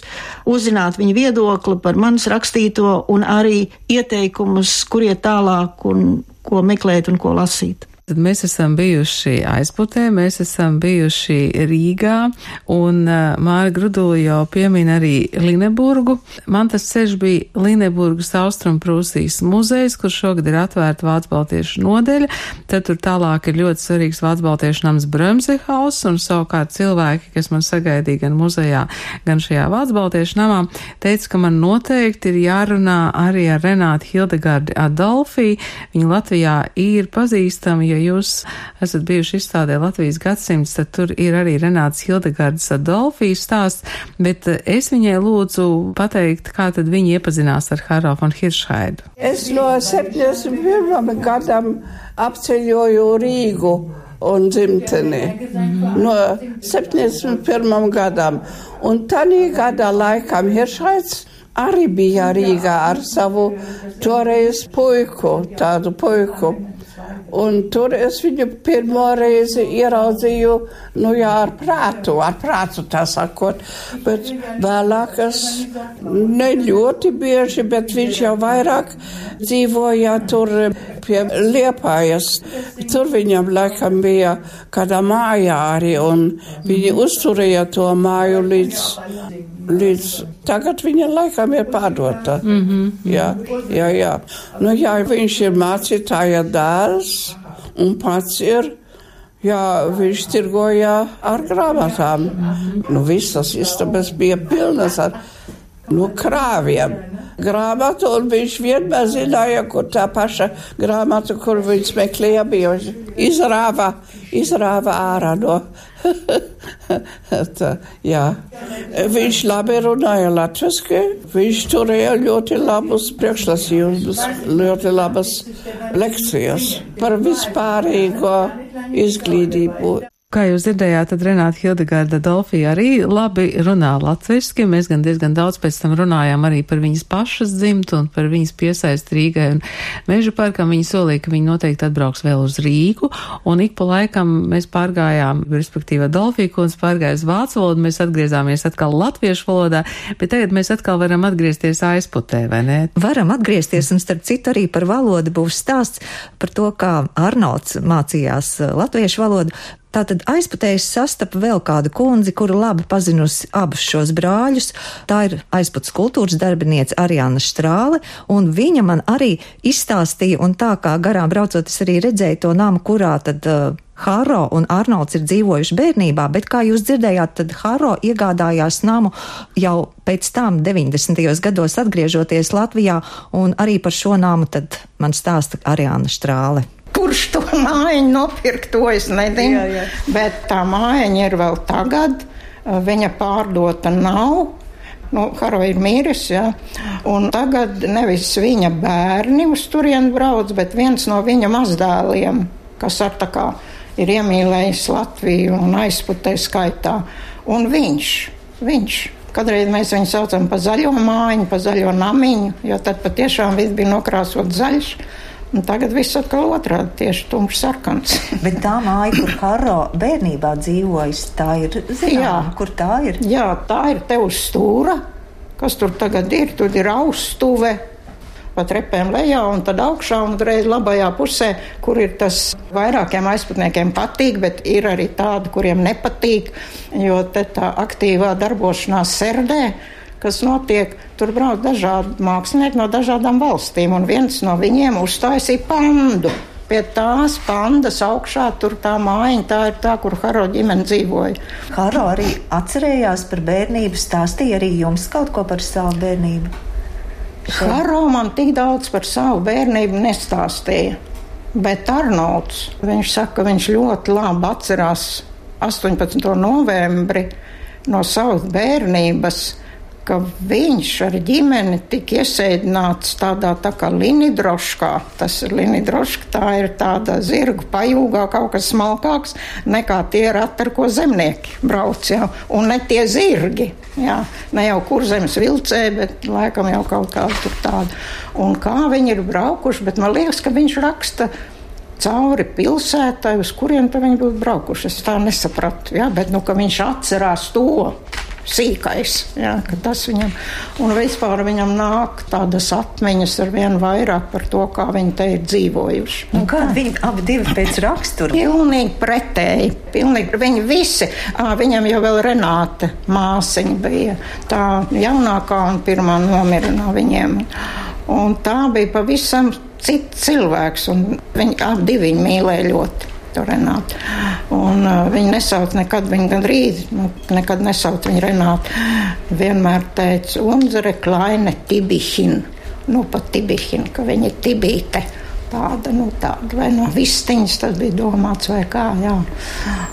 [SPEAKER 8] uzzināt viņa viedokli par manis rakstīto un arī ieteikumus, kur iet tālāk un ko meklēt un ko lasīt.
[SPEAKER 3] Tad mēs esam bijuši aizputē, mēs esam bijuši Rīgā, un uh, Māra Grudula jau piemin arī Lineburgu. Man tas ceļš bija Lineburgas Austrumprūsijas muzejs, kur šogad ir atvērta Vācu baltiešu nodeļa. Tad tur tālāk ir ļoti svarīgs Vācu baltiešu nams Bremsehaus, un savukārt cilvēki, kas man sagaidīja gan muzejā, gan šajā Vācu baltiešu namā, teica, ka man noteikti ir jārunā arī ar Renātu Hildegardi Adolfī. Viņa Latvijā ir pazīstama, jo jūs esat bijuši izstādē Latvijas gadsimts, tad tur ir arī Renāts Hildegardas Adolfijas stāsts, bet eh, es viņai lūdzu pateikt, kā tad viņi iepazinās ar Haro von Hiršhaidu.
[SPEAKER 9] Es no 71. gadam apceļoju Rīgu un dzimteni no 71. gadam. Un tanī gada laikam Hiršhaids arī bija Rīgā ar savu toreiz puiku, tādu puiku. Un tur es viņu pirmo reizi ieraudzīju, nu jā, ar prātu, ar prātu tā sakot, bet vēlāk es ne ļoti bieži, bet viņš jau vairāk dzīvoja tur pie Liepājas. Tur viņam laikam bija kādā mājā arī, un viņi uzturēja to māju līdz, līdz tagad viņa laikam ir pārdota. Mm -hmm. Jā, jā, jā. Nu jā, viņš ir mācītāja dēls un pats ir. Jā, viņš tirgoja ar grāmatām. Nu, visas istabas bija pilnas ar nu, krāviem. Grāmatu, un viņš vienmēr zināja, kur tā paša grāmata, kur viņš meklēja, bija izrāva, izrāva ārā no. tā, jā. Viņš labi runāja latviski, viņš turēja ļoti labus priekšlasījumus, ļoti labas lekcijas par vispārīgo izglītību.
[SPEAKER 3] Kā jūs dzirdējāt, tad Renāta Hildegarda Dolfija arī labi runā latviski. Mēs gan diezgan daudz pēc tam runājām arī par viņas pašas dzimtu un par viņas piesaist Rīgai un Meža parkam. Viņa solīja, ka viņa noteikti atbrauks vēl uz Rīgu, un ik pa laikam mēs pārgājām, respektīvi Dolfija kundze pārgāja uz vācu valodu, mēs atgriezāmies atkal latviešu valodā, bet tagad mēs atkal varam atgriezties aizputē, vai ne?
[SPEAKER 5] Varam atgriezties, un starp citu arī par valodu būs stāsts par to, kā Arnolds mācījās latviešu valodu. Tātad aizputējis sastapa vēl kādu kundzi, kura labi pazinusi abus šos brāļus. Tā ir aizputs kultūras darbiniece Ariāna Štrāle, un viņa man arī izstāstīja, un tā kā garām braucot, es arī redzēju to namu, kurā tad. Uh, Haro un Arnolds ir dzīvojuši bērnībā, bet, kā jūs dzirdējāt, tad Haro iegādājās namu jau pēc tam 90. gados atgriežoties Latvijā, un arī par šo namu tad man stāsta Ariāna Štrāle.
[SPEAKER 10] Kurš to mājiņu nopirkt, to es nezinu. Jā, jā. Bet tā mājiņa ir vēl tagad. Viņa pārdota nav. Nu, Haro ir miris, ja? un tagad nevis viņa bērni uz turieni brauc, bet viens no viņa mazdēliem, kas ar tā kā ir iemīlējis Latviju un aizputē skaitā. Un viņš, viņš Kādreiz mēs viņu saucam par zaļo mājiņu, par zaļo namiņu, jo tad patiešām viss bija nokrāsot zaļš. Un tagad viss atkal otrādi, tieši tumšs sarkans.
[SPEAKER 5] Bet tā māja, kur Haro bērnībā dzīvojas, tā ir zināma, kur tā ir?
[SPEAKER 10] Jā, tā ir te uz stūra, kas tur tagad ir. Tur ir austuve, pa trepēm lejā un tad augšā un reiz labajā pusē, kur ir tas vairākiem aizputniekiem patīk, bet ir arī tādi, kuriem nepatīk, jo te tā aktīvā darbošanās serdē kas notiek. Tur brauc dažādi mākslinieki no dažādām valstīm, un viens no viņiem uztaisīja pandu. Pie tās pandas augšā tur tā mājiņa, tā ir tā, kur Haro ģimene dzīvoja.
[SPEAKER 5] Haro arī atcerējās par bērnību, stāstīja arī jums kaut ko par savu bērnību.
[SPEAKER 10] Haro man tik daudz par savu bērnību nestāstīja. Bet Arnolds, viņš saka, ka viņš ļoti labi atcerās 18. novembri no savas bērnības, ka viņš ar ģimeni tika iesēdināts tādā tā kā linidroškā. Tas ir linidroška, tā ir tāda zirgu pajūgā, kaut kas smalkāks nekā tie rati, ar ko zemnieki brauc, jā, un ne tie zirgi. Jā, ne jau kur zemes vilcē, bet laikam jau kaut kā tur tāda. Un kā viņi ir braukuši, bet man liekas, ka viņš raksta cauri pilsētai, uz kurien viņi būtu braukuši. Es tā nesapratu, jā, bet nu, viņš atcerās to sīkais. Jā, tas viņam, un vispār viņam nāk tādas atmiņas ar vien vairāk par to, kā viņi te ir dzīvojuši.
[SPEAKER 5] Un kā viņi abi divi pēc rakstura?
[SPEAKER 10] Pilnīgi pretēji. Pilnīgi, viņi visi, à, viņam jau vēl Renāte māsiņa bija tā jaunākā un pirmā nomira no viņiem. Un tā bija pavisam cits cilvēks, un viņi abi mīlēja ļoti to Renātu. Un, uh, viņa nesauc nekad, viņa gandrīz nu, nekad nesauc viņu Renātu. Vienmēr teica, Unzere Klaine Tibihin, nu pat Tibihin, ka viņa ir Tibīte. Tāda, nu, tāda, vai no vistiņas tas bija domāts, vai kā, jā.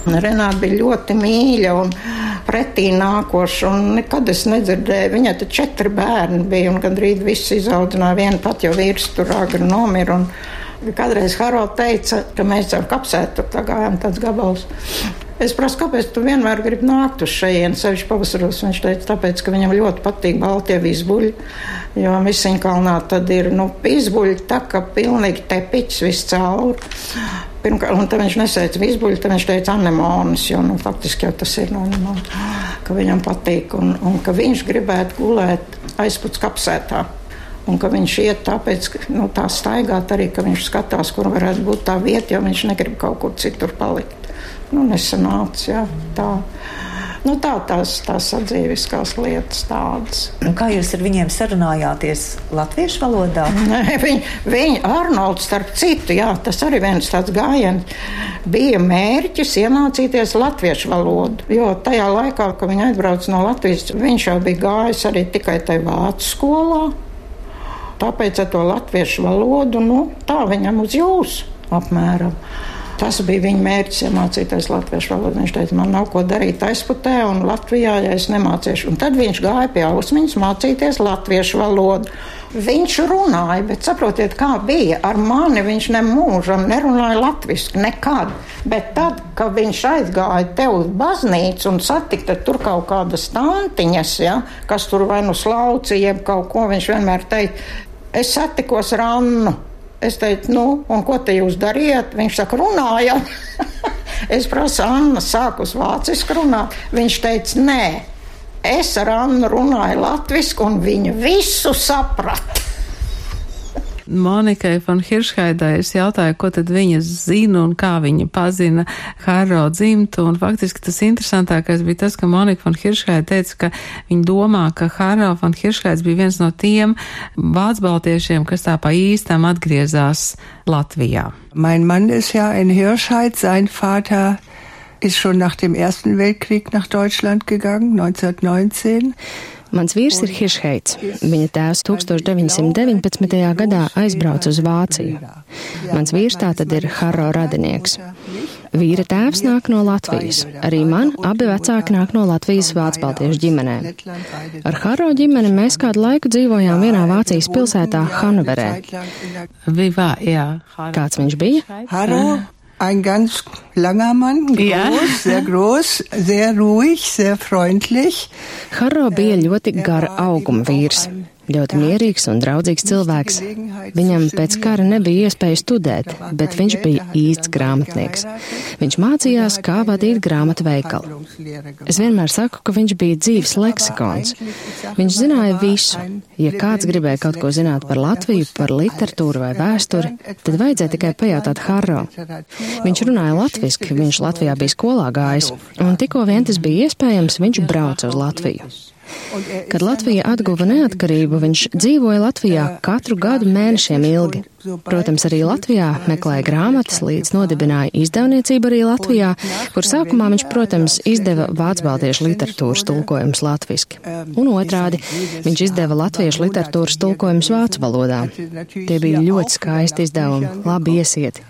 [SPEAKER 10] Renāta bija ļoti mīļa un pretī nākoša, un nekad es nedzirdēju, viņai te četri bērni bija, un gandrīz viss izaudzināja vienu pat, jo vīrs tur agri nomira. Un, Kādreiz Harold teica, ka mēs ar kapsētu tur gājām tāds gabals. Es prasu, kāpēc tu vienmēr gribi nākt uz šejienes, sevišķi pavasaros. Viņš teica, tāpēc, ka viņam ļoti patīk baltie izbuļi, jo Misiņkalnā tad ir, nu, izbuļi tā, ka pilnīgi tepiķis viss cauri. Pirmkārt, un tad viņš nesēca izbuļi, tad viņš teica anemonas, jo, nu, faktiski jau tas ir no anemonas, ka viņam patīk un, un ka viņš gribētu gulēt aizputs kapsētā un ka viņš iet tāpēc, ka nu, tā staigāt arī, ka viņš skatās, kur varētu būt tā vieta, jo viņš negrib kaut kur citur palikt. Nu, nesanāca, jā, tā. Nu, tā tās, tās sadzīviskās lietas tādas.
[SPEAKER 5] Un kā jūs ar viņiem sarunājāties latviešu valodā?
[SPEAKER 10] Viņi, viņi Arnolds, starp citu, jā, tas arī viens tāds gājiens, bija mērķis iemācīties latviešu valodu. Jo tajā laikā, kad viņi aizbrauca no Latvijas, viņš jau bija gājis arī tikai tajā vācu skolā. Tāpēc ar to latviešu valodu, nu, tā viņam uz jūs apmēram. Tas bija viņa mērķis, iemācīties latviešu valodu. Viņš teica, man nav ko darīt aizputē un Latvijā, ja es nemācīšu. Un tad viņš gāja pie ausmiņas mācīties latviešu valodu. Viņš runāja, bet saprotiet, kā bija ar mani. Viņš nemūžam nerunāja latviešu nekad. Bet tad, kad viņš aizgāja te uz baznīcu un satikta tur kaut kādas tantiņas, ja, kas tur vai nu slaucīja, jeb kaut ko, viņš vienmēr teica, es satikos ar Annu. Es teicu, nu, un ko te jūs darījat? Viņš saka, runājam. es prasu, Anna sāk uz vācisku runāt. Viņš teica, nē, es ar Annu runāju latvisku, un viņa visu saprata.
[SPEAKER 3] Monikai von Hiršhaidai es jautāju, ko tad viņa zina un kā viņa pazina Haro dzimtu, un faktiski tas interesantākais bija tas, ka Monika von Hiršhaida teica, ka viņa domā, ka Haro von Hiršhaids bija viens no tiem vācbaltiešiem, kas tā pa īstam atgriezās Latvijā.
[SPEAKER 4] Mein Mann ist ja in Hirschheid, sein Vater ist schon nach dem Ersten Weltkrieg nach Deutschland gegangen, 1919.
[SPEAKER 1] Mans vīrs ir Hiršheits. Viņa tēvs 1919. gadā aizbrauca uz Vāciju. Mans vīrs tā tad ir Haro radinieks. Vīra tēvs nāk no Latvijas. Arī man abi vecāki nāk no Latvijas Vācu-Baltiešu ģimenēm. Ar Haro ģimeni mēs kādu laiku dzīvojām vienā Vācijas pilsētā
[SPEAKER 3] jā.
[SPEAKER 1] Kāds viņš bija?
[SPEAKER 4] Haro Ein ganz langer Mann, groß,
[SPEAKER 3] Ja.
[SPEAKER 4] sehr groß, sehr ruhig, sehr freundlich.
[SPEAKER 1] Haro bija ļoti gara auguma vīrs. Ļoti mierīgs un draudzīgs cilvēks. Viņam pēc kara nebija iespēja studēt, bet viņš bija īsts grāmatnieks. Viņš mācījās, kā vadīt grāmatu veikalu. Es vienmēr saku, ka viņš bija dzīves leksikons. Viņš zināja visu. Ja kāds gribēja kaut ko zināt par Latviju, par literatūru vai vēsturi, tad vajadzēja tikai pajautāt Harro. Viņš runāja latviski, viņš Latvijā bija skolā gājis, un tikko vien tas bija iespējams, viņš brauca uz Latviju. Kad Latvija atguva neatkarību, viņš dzīvoja Latvijā katru gadu mēnešiem ilgi. Protams, arī Latvijā meklēja grāmatas, līdz nodibināja izdevniecību arī Latvijā, kur sākumā viņš, protams, izdeva vācu baltiešu literatūras tulkojumus latviski. Un otrādi, viņš izdeva latviešu literatūras tulkojumus vācu valodā. Tie bija ļoti skaisti izdevumi, labi iesieti.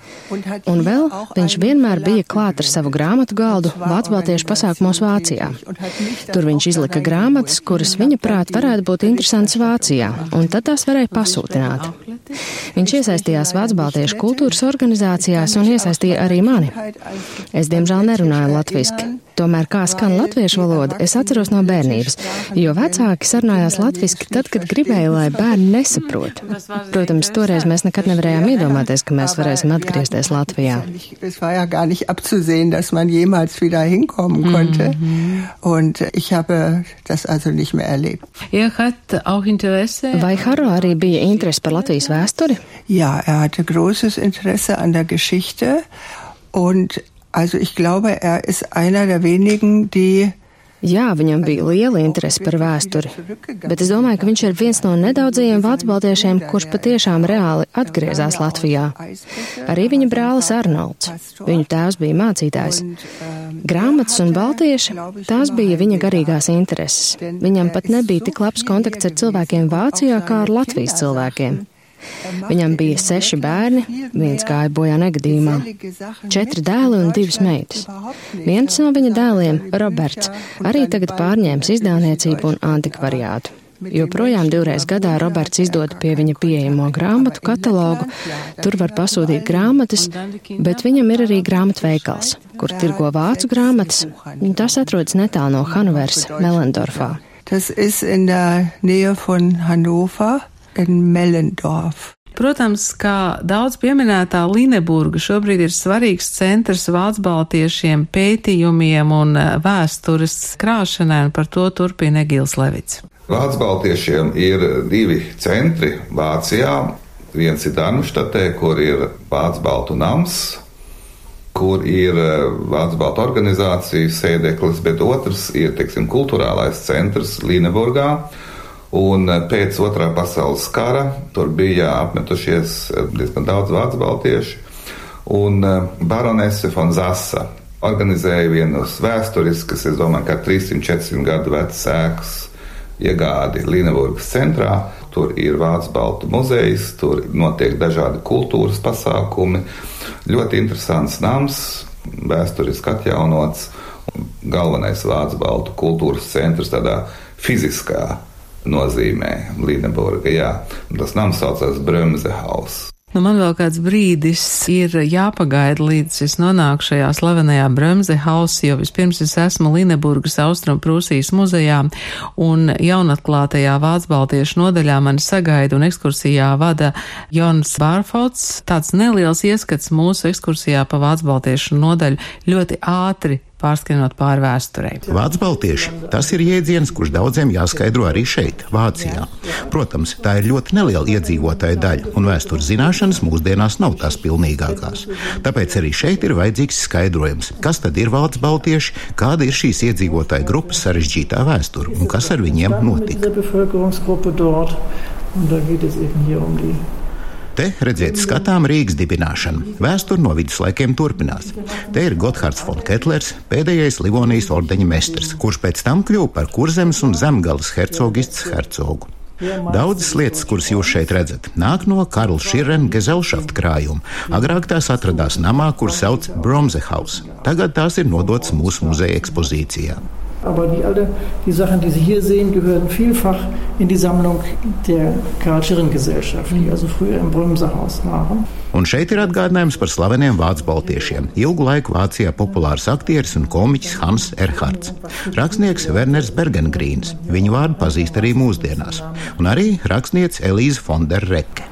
[SPEAKER 1] Un vēl viņš vienmēr bija klāt ar savu grāmatu galdu vācu baltiešu pasākumos Vācijā. Tur viņš izlika grāmatas, kuras viņa prāt varētu būt interesantas Vācijā, un tad tās varēja pasūtināt. Viņš iesaistījās Vācu baltiešu kultūras organizācijās un iesaistīja arī mani. Es, diemžēl, nerunāju latviski. Tomēr, kā skan latviešu valoda, es atceros no bērnības, jo vecāki sarunājās latviski tad, kad gribēja, lai bērni nesaprot. Protams, toreiz mēs nekad nevarējām iedomāties, ka mēs varēsim atgriezties Latvijā.
[SPEAKER 4] Mm -hmm. Mehr erlebt.
[SPEAKER 1] Vai Haro arī bija interese par Latvijas vēsturi?
[SPEAKER 4] Ja, er hatte großes Interesse an der Geschichte und Also ich glaube, er ist einer der wenigen, die
[SPEAKER 1] Jā, viņam bija liela interese par vēsturi, bet es domāju, ka viņš ir viens no nedaudzajiem vācu baltiešiem, kurš patiešām reāli atgriezās Latvijā. Arī viņa brālis Arnolds. Viņu tēvs bija mācītājs. Grāmatas un baltieši - tās bija viņa garīgās intereses. Viņam pat nebija tik labs kontakts ar cilvēkiem Vācijā kā ar Latvijas cilvēkiem. Viņam bija seši bērni, viens gāja bojā negadījumā, četri dēli un divas meitas. Viens no viņa dēliem, Roberts, arī tagad pārņēmis izdāvniecību un antikvariātu. Joprojām divreiz gadā Roberts izdod pie viņa pieejamo grāmatu katalogu. Tur var pasūtīt grāmatas, bet viņam ir arī grāmatveikals, kur tirgo vācu grāmatas. Tas atrodas netālu no Hannoveras, Melendorfā.
[SPEAKER 4] Tas ir in der Nähe von Hannover in Mellendorf.
[SPEAKER 3] Protams, kā daudz pieminētā Lineburga šobrīd ir svarīgs centrs vācu baltiešiem pētījumiem un eh, vēstures krāšanai, un par to turpina Egils Levits.
[SPEAKER 2] Vācu baltiešiem ir divi centri Vācijā. Viens ir Darmštatē, kur ir Vācu baltu nams, kur ir eh, Vācu baltu organizācijas sēdeklis, bet otrs ir, teiksim, kultūrālais centrs Lineburgā Un eh, pēc otrā pasaules kara tur bija apmetušies eh, diezgan daudz vācu baltiešu. Un eh, baronese von Zasa organizēja vienus vēsturiskas, es domāju, ka 300-400 gadu vecas ēkas iegādi Līneburgas centrā. Tur ir Vācu Baltu muzejs, tur notiek dažādi kultūras pasākumi. Ļoti interesants nams, vēsturiski atjaunots. Galvenais Vācu Baltu kultūras centrs tādā fiziskā nozīmē Līneburga. Jā. Tas nams saucās Bremzehaus.
[SPEAKER 3] Nu, man vēl kāds brīdis ir jāpagaida, līdz es nonāku šajā slavenajā Bremze hausā, jo vispirms es esmu Lineburgas Austrum Prūsijas muzejā un jaunatklātajā Vācu Baltiešu nodaļā mani sagaida un ekskursijā vada Jons Bārfots. Tāds neliels ieskats mūsu ekskursijā pa Vācu Baltiešu nodaļu ļoti ātri pārskrienot pāri vēsturei.
[SPEAKER 11] Vācu baltieši - tas ir jēdziens, kurš daudziem jāskaidro arī šeit, Vācijā. Protams, tā ir ļoti neliela iedzīvotāja daļa, un vēstures zināšanas mūsdienās nav tās pilnīgākās. Tāpēc arī šeit ir vajadzīgs skaidrojums, kas tad ir Vācu baltieši, kāda ir šīs iedzīvotāja grupas sarežģītā vēsture un kas ar viņiem notika. Un da geht es eben hier um die Te redziet, skatām Rīgas dibināšanu. Vēsture no viduslaikiem turpinās. Te ir Gotthards von Ketlers, pēdējais Livonijas ordeņa mestrs, kurš pēc tam kļuva par kurzemes un zemgales hercogists hercogu. Daudzas lietas, kuras jūs šeit redzat, nāk no Karla Širena Gezelšafta krājuma. Agrāk tās atradās namā, kur sauc Bromzehaus. Tagad tās ir nodotas mūsu muzeja ekspozīcijā.
[SPEAKER 12] Aber die, alle die Sachen, die Sie hier sehen, gehören vielfach in die Sammlung der Karl-Schirren-Gesellschaft, die also früher im Brömserhaus waren.
[SPEAKER 11] Un šeit ir atgādinājums par slaveniem vācu baltiešiem. Ilgu laiku Vācijā populārs aktieris un komiķis Hans Erhards, rakstnieks Werners Bergengrīns. Viņu vārdu pazīst arī mūsdienās, un arī rakstniece Elīze Fonderreke.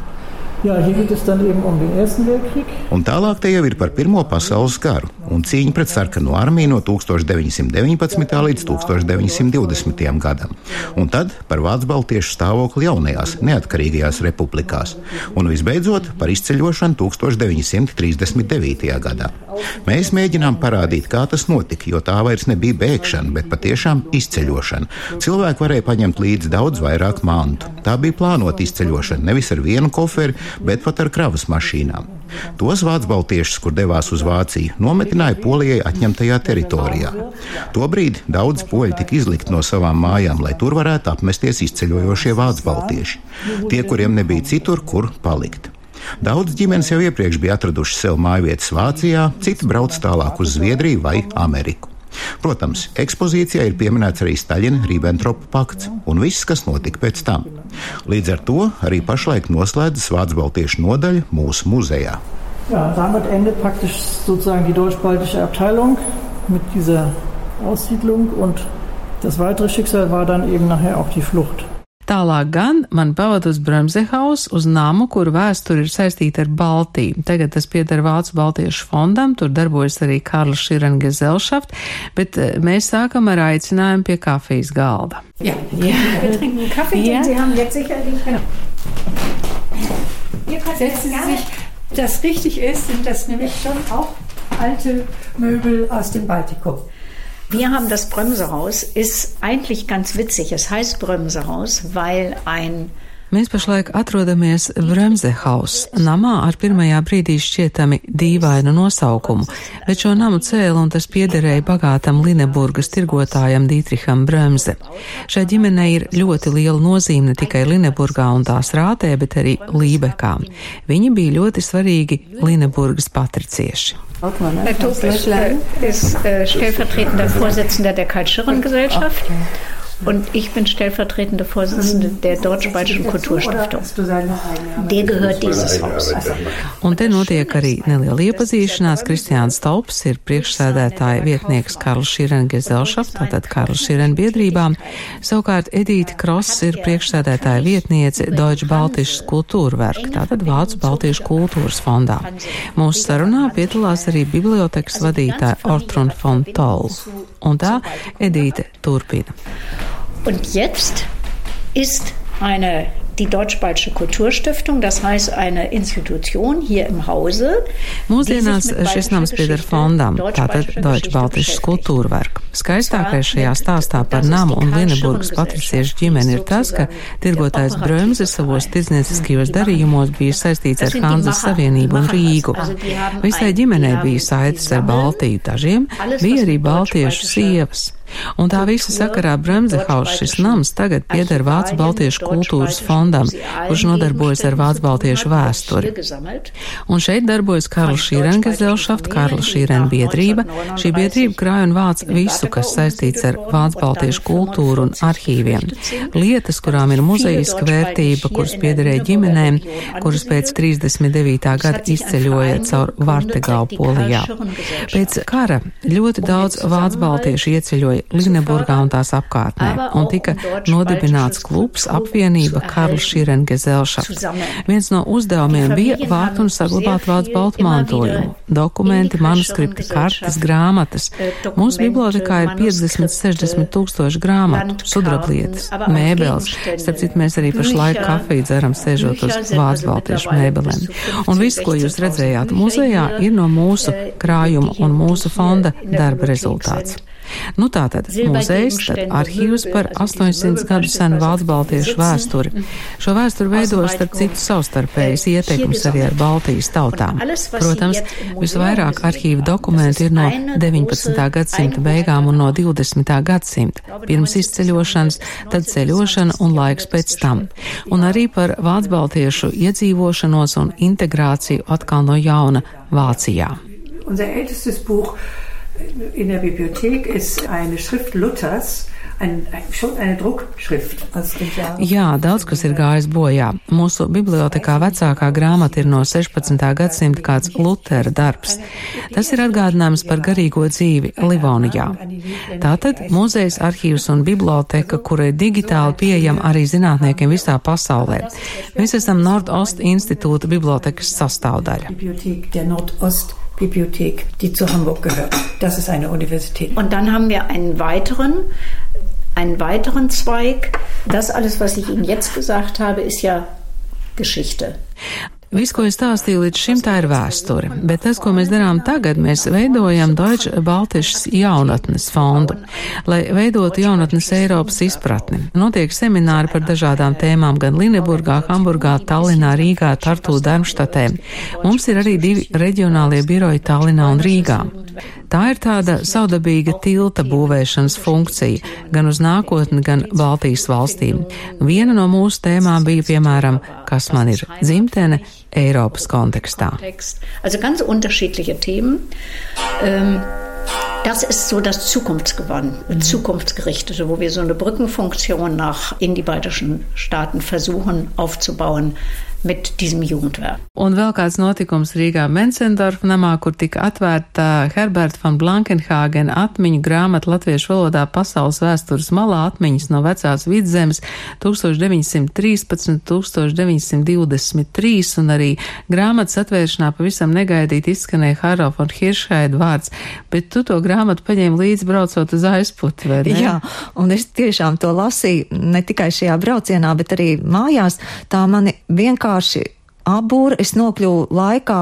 [SPEAKER 12] Eben um.
[SPEAKER 11] Un tālāk te jau ir par Pirmo pasaules karu. Un cīņa pret sarkano armiju no 1919. līdz 1920. gadam, un tad par Vācu baltiešu stāvokli jaunajās neatkarīgajās republikās, un visbeidzot par izceļošanu 1939. gadā. Mēs mēģinām parādīt, kā tas notika, jo tā vairs nebija bēgšana, bet patiešām izceļošana. Cilvēki varēja paņemt līdzi daudz vairāk mantu. Tā bija plānota izceļošana nevis ar vienu koferi, bet pat ar kravas mašīnām. Tos vācu baltiešus, kur devās uz Vāciju, nometināja Polijai atņemtajā teritorijā. Tobrīd daudz poļi tika izlikt no savām mājām, lai tur varētu apmesties izceļojošie vācu baltieši. Tie, kuriem nebija citur, kur palikt. Daudz ģimenes jau iepriekš bija atraduši sev mājvietas Vācijā, citi brauc tālāk uz Zviedriju vai Ameriku. Protams, ekspozīcijā ir pieminēts arī Staļina-Ribbentropa pakts un viss, kas notika pēc tam. Līdz ar to arī pašlaik noslēdzas Vācu Baltiešu nodaļa mūsu muzejā.
[SPEAKER 12] Ja, damit endet praktisch sozusagen die deutsch-baltische Abteilung mit dieser Aussiedlung und das weitere Schicksal war dann eben nachher auch die Flucht.
[SPEAKER 3] Tālāk gan man pavada uz Bremzehaus, uz namu, kur vēsture ir saistīta ar Baltiju. Tagad tas pieder Vācu Baltiešu fondam, tur darbojas arī Karla Širanga Zelšaft, bet eh, mēs sākam ar aicinājumu pie kafijas galda.
[SPEAKER 13] Ja, ja. wir trinken Kaffee, ja. Sie haben jetzt sicherlich... Genau. Setzen Sie sich, das richtig ist, sind das nämlich schon auch alte Möbel aus dem Baltikum. Wir haben das Bremsehaus, ist eigentlich ganz witzig. Es heißt Bremsehaus, weil ein
[SPEAKER 3] Mēs pašlaik atrodamies Bremzehaus, namā ar pirmajā brīdī šķietami dīvainu nosaukumu, bet šo namu cēla un tas piederēja bagātam Lineburgas tirgotājam Dītriham Bremze. Šai ģimenei ir ļoti liela nozīme ne tikai Lineburgā un tās rātē, bet arī Lībekā. Viņi bija ļoti svarīgi Lineburgas patricieši.
[SPEAKER 13] Herr Topisch ist äh, stellvertretender Vorsitzender der Karl-Schirren-Gesellschaft. Okay. Und ich bin stellvertretende Vorsitzende der Deutsch-Baltischen Kulturstiftung. Der gehört dieses Haus.
[SPEAKER 3] Un te notiek arī neliela iepazīšanās. Kristiāns Taups ir priekšsēdētāja vietnieks Karls Šīren Gezelšaft, tātad Karls Šīren biedrībām. Savukārt Edīta Kross ir priekšsēdētāja vietniece Deutsche Baltisches Kultūrwerk, tātad Vācu Baltiešu kultūras fondā. Mūsu sarunā piedalās arī bibliotekas vadītāja Ortrun von Toll. Un tā Edīte turpina.
[SPEAKER 13] Und jetzt ist eine die Deutsch-Baltische Kulturstiftung, das heißt eine Institution hier im Hause.
[SPEAKER 3] Mūsdienās šis nams pieder fondam, tātad Deutsch-Baltisches Kultūrwerk. Skaistākais šajā stāstā par namu un Lieneburgas patriciešu ģimeni ir tas, ka tirgotājs Brömze savos tirdznieciskajos darījumos bija saistīts ar Hanzas Savienību un Rīgu. Visai ģimenei bija saites ar Baltiju, dažiem bija arī baltiešu sievas. Un tā visa sakarā Bremzehaus šis nams tagad pieder Vācu Baltiešu kultūras fondam, kurš nodarbojas ar Vācu Baltiešu vēsturi. Un šeit darbojas Karla Šīren Gezelšaft, Karla Šīren biedrība. Šī biedrība krāj un vāc visu, kas saistīts ar Vācu Baltiešu kultūru un arhīviem. Lietas, kurām ir muzejiska vērtība, kuras piederēja ģimenēm, kuras pēc 39. gada izceļoja caur Vartegau Polijā. Pēc kara ļoti daudz Vācu Baltiešu ieceļoja dzīvoja Lineburgā un tās apkārtnē, un tika nodibināts klubs apvienība Karla Šīren Gezelšaft. Viens no uzdevumiem bija vākt un saglabāt vācu baltu mantojumu - dokumenti, manuskripti, kartes, grāmatas. Mūsu bibliotekā ir 50-60 tūkstoši grāmatu, sudrablietas, mēbeles. Starp citu, mēs arī pašlaik kafiju dzeram sēžot uz vācu baltiešu mēbelēm. Un viss, ko jūs redzējāt muzejā, ir no mūsu krājuma un mūsu fonda darba rezultāts. Nu tātad muzejs, tad arhīvs par 800 gadu senu Vācu baltiešu vēsturi. Šo vēsturi veido starp citu savstarpējas ietekmes arī ar Baltijas tautām. Protams, visvairāk arhīva dokumenti ir no 19. gadsimta beigām un no 20. gadsimta. Pirms izceļošanas, tad ceļošana un laiks pēc tam. Un arī par Vācu baltiešu iedzīvošanos un integrāciju atkal no jauna Vācijā.
[SPEAKER 13] Unser ältestes Buch in der Bibliothek ist eine Schrift Luthers. Ein, schon eine Druckschrift.
[SPEAKER 3] Jā, daudz kas ir gājis bojā. Mūsu bibliotekā vecākā grāmata ir no 16. gadsimta kāds Lutera darbs. Tas ir atgādinājums par garīgo dzīvi Livonijā. Tātad muzejs, arhīvs un biblioteka, kura ir digitāli pieejama arī zinātniekiem visā pasaulē. Mēs esam Nordost institūta bibliotekas sastāvdaļa.
[SPEAKER 13] Bibliothek, die zu Hamburg gehört. Das ist eine Universität. Und dann haben wir einen weiteren, einen weiteren Zweig. Das alles, was ich Ihnen jetzt gesagt habe, ist ja Geschichte.
[SPEAKER 3] Viss, ko es stāstīju līdz šim, tā ir vēsture, bet tas, ko mēs darām tagad, mēs veidojam Deutsche Baltišas jaunatnes fondu, lai veidotu jaunatnes Eiropas izpratni. Notiek semināri par dažādām tēmām gan Lineburgā, Hamburgā, Tallinā, Rīgā, Tartū, Darmštatē. Mums ir arī divi reģionālie biroji Tallinā un Rīgā. Tā ir tāda saudabīga tilta būvēšanas funkcija gan uz nākotni, gan Baltijas valstīm. Viena no mūsu tēmām bija, piemēram, kas man ir dzimtene Eiropas kontekstā.
[SPEAKER 13] Also ganz unterschiedliche Themen. Ähm das ist so das mhm. Zukunftsgerichtete, wo wir so eine Brückenfunktion nach in die baltischen Staaten versuchen aufzubauen mit diesem Jugendwerk.
[SPEAKER 3] Un vēl kāds notikums Rīgā Mencendorf namā, kur tika atvērta Herberta van Blankenhāgen atmiņu grāmata latviešu valodā pasaules vēstures malā atmiņas no vecās vidzemes 1913, 1923 un arī grāmatas atvēršanā pavisam negaidīt izskanēja Haro von Hiršhaida vārds, bet tu to grāmatu paņēmi līdzi braucot uz aizputi, vai ne?
[SPEAKER 5] Jā, un es tiešām to lasīju ne tikai šajā braucienā, bet arī mājās. Tā mani vienkārši apbūra, es nokļuvu laikā,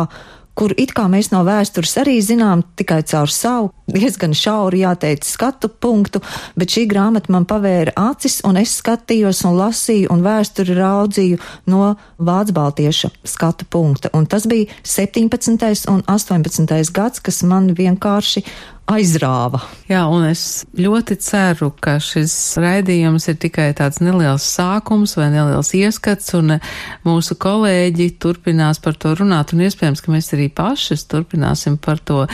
[SPEAKER 5] kur it kā mēs no vēstures arī zinām tikai caur savu, diezgan šauru jāteic skatu punktu, bet šī grāmata man pavēra acis, un es skatījos un lasīju un vēsturi raudzīju no Vācu baltieša skatu punkta. Un tas bija 17. un 18. gads, kas man vienkārši aizrāva.
[SPEAKER 3] Jā, un es ļoti ceru, ka šis raidījums ir tikai tāds neliels sākums vai neliels ieskats, un mūsu kolēģi turpinās par to runāt, un iespējams, ka mēs arī paši turpināsim par to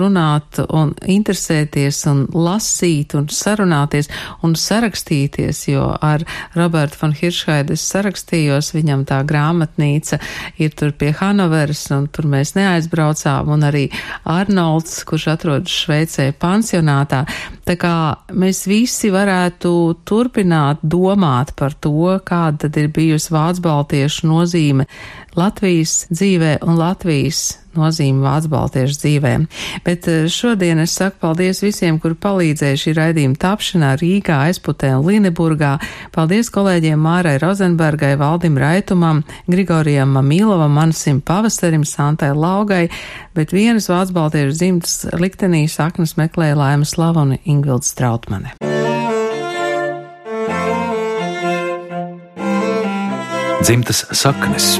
[SPEAKER 3] runāt un interesēties un lasīt un sarunāties un sarakstīties, jo ar Robertu von Hiršhaidu es sarakstījos, viņam tā grāmatnīca ir tur pie Hanoveras, un tur mēs neaizbraucām, un arī Arnolds, kurš atrodas Šveicē pansionātā. Tā kā mēs visi varētu turpināt domāt par to, kāda tad ir bijusi Vācu baltiešu nozīme Latvijas dzīvē un Latvijas nozīme Vācu baltiešu dzīvē. Bet eh, šodien es saku paldies visiem, kuri palīdzēja šī raidījuma tapšanā Rīgā, Aizputē un Lineburgā. Paldies kolēģiem Mārai Rozenbergai, Valdim Raitumam, Grigorijam Mamīlovam, Mansim Pavasarim, Santai Laugai, bet vienas Vācu baltiešu dzimtas liktenī saknes meklēja Laima Slava un Ingvilds Strautmane.
[SPEAKER 14] Dzimtas saknes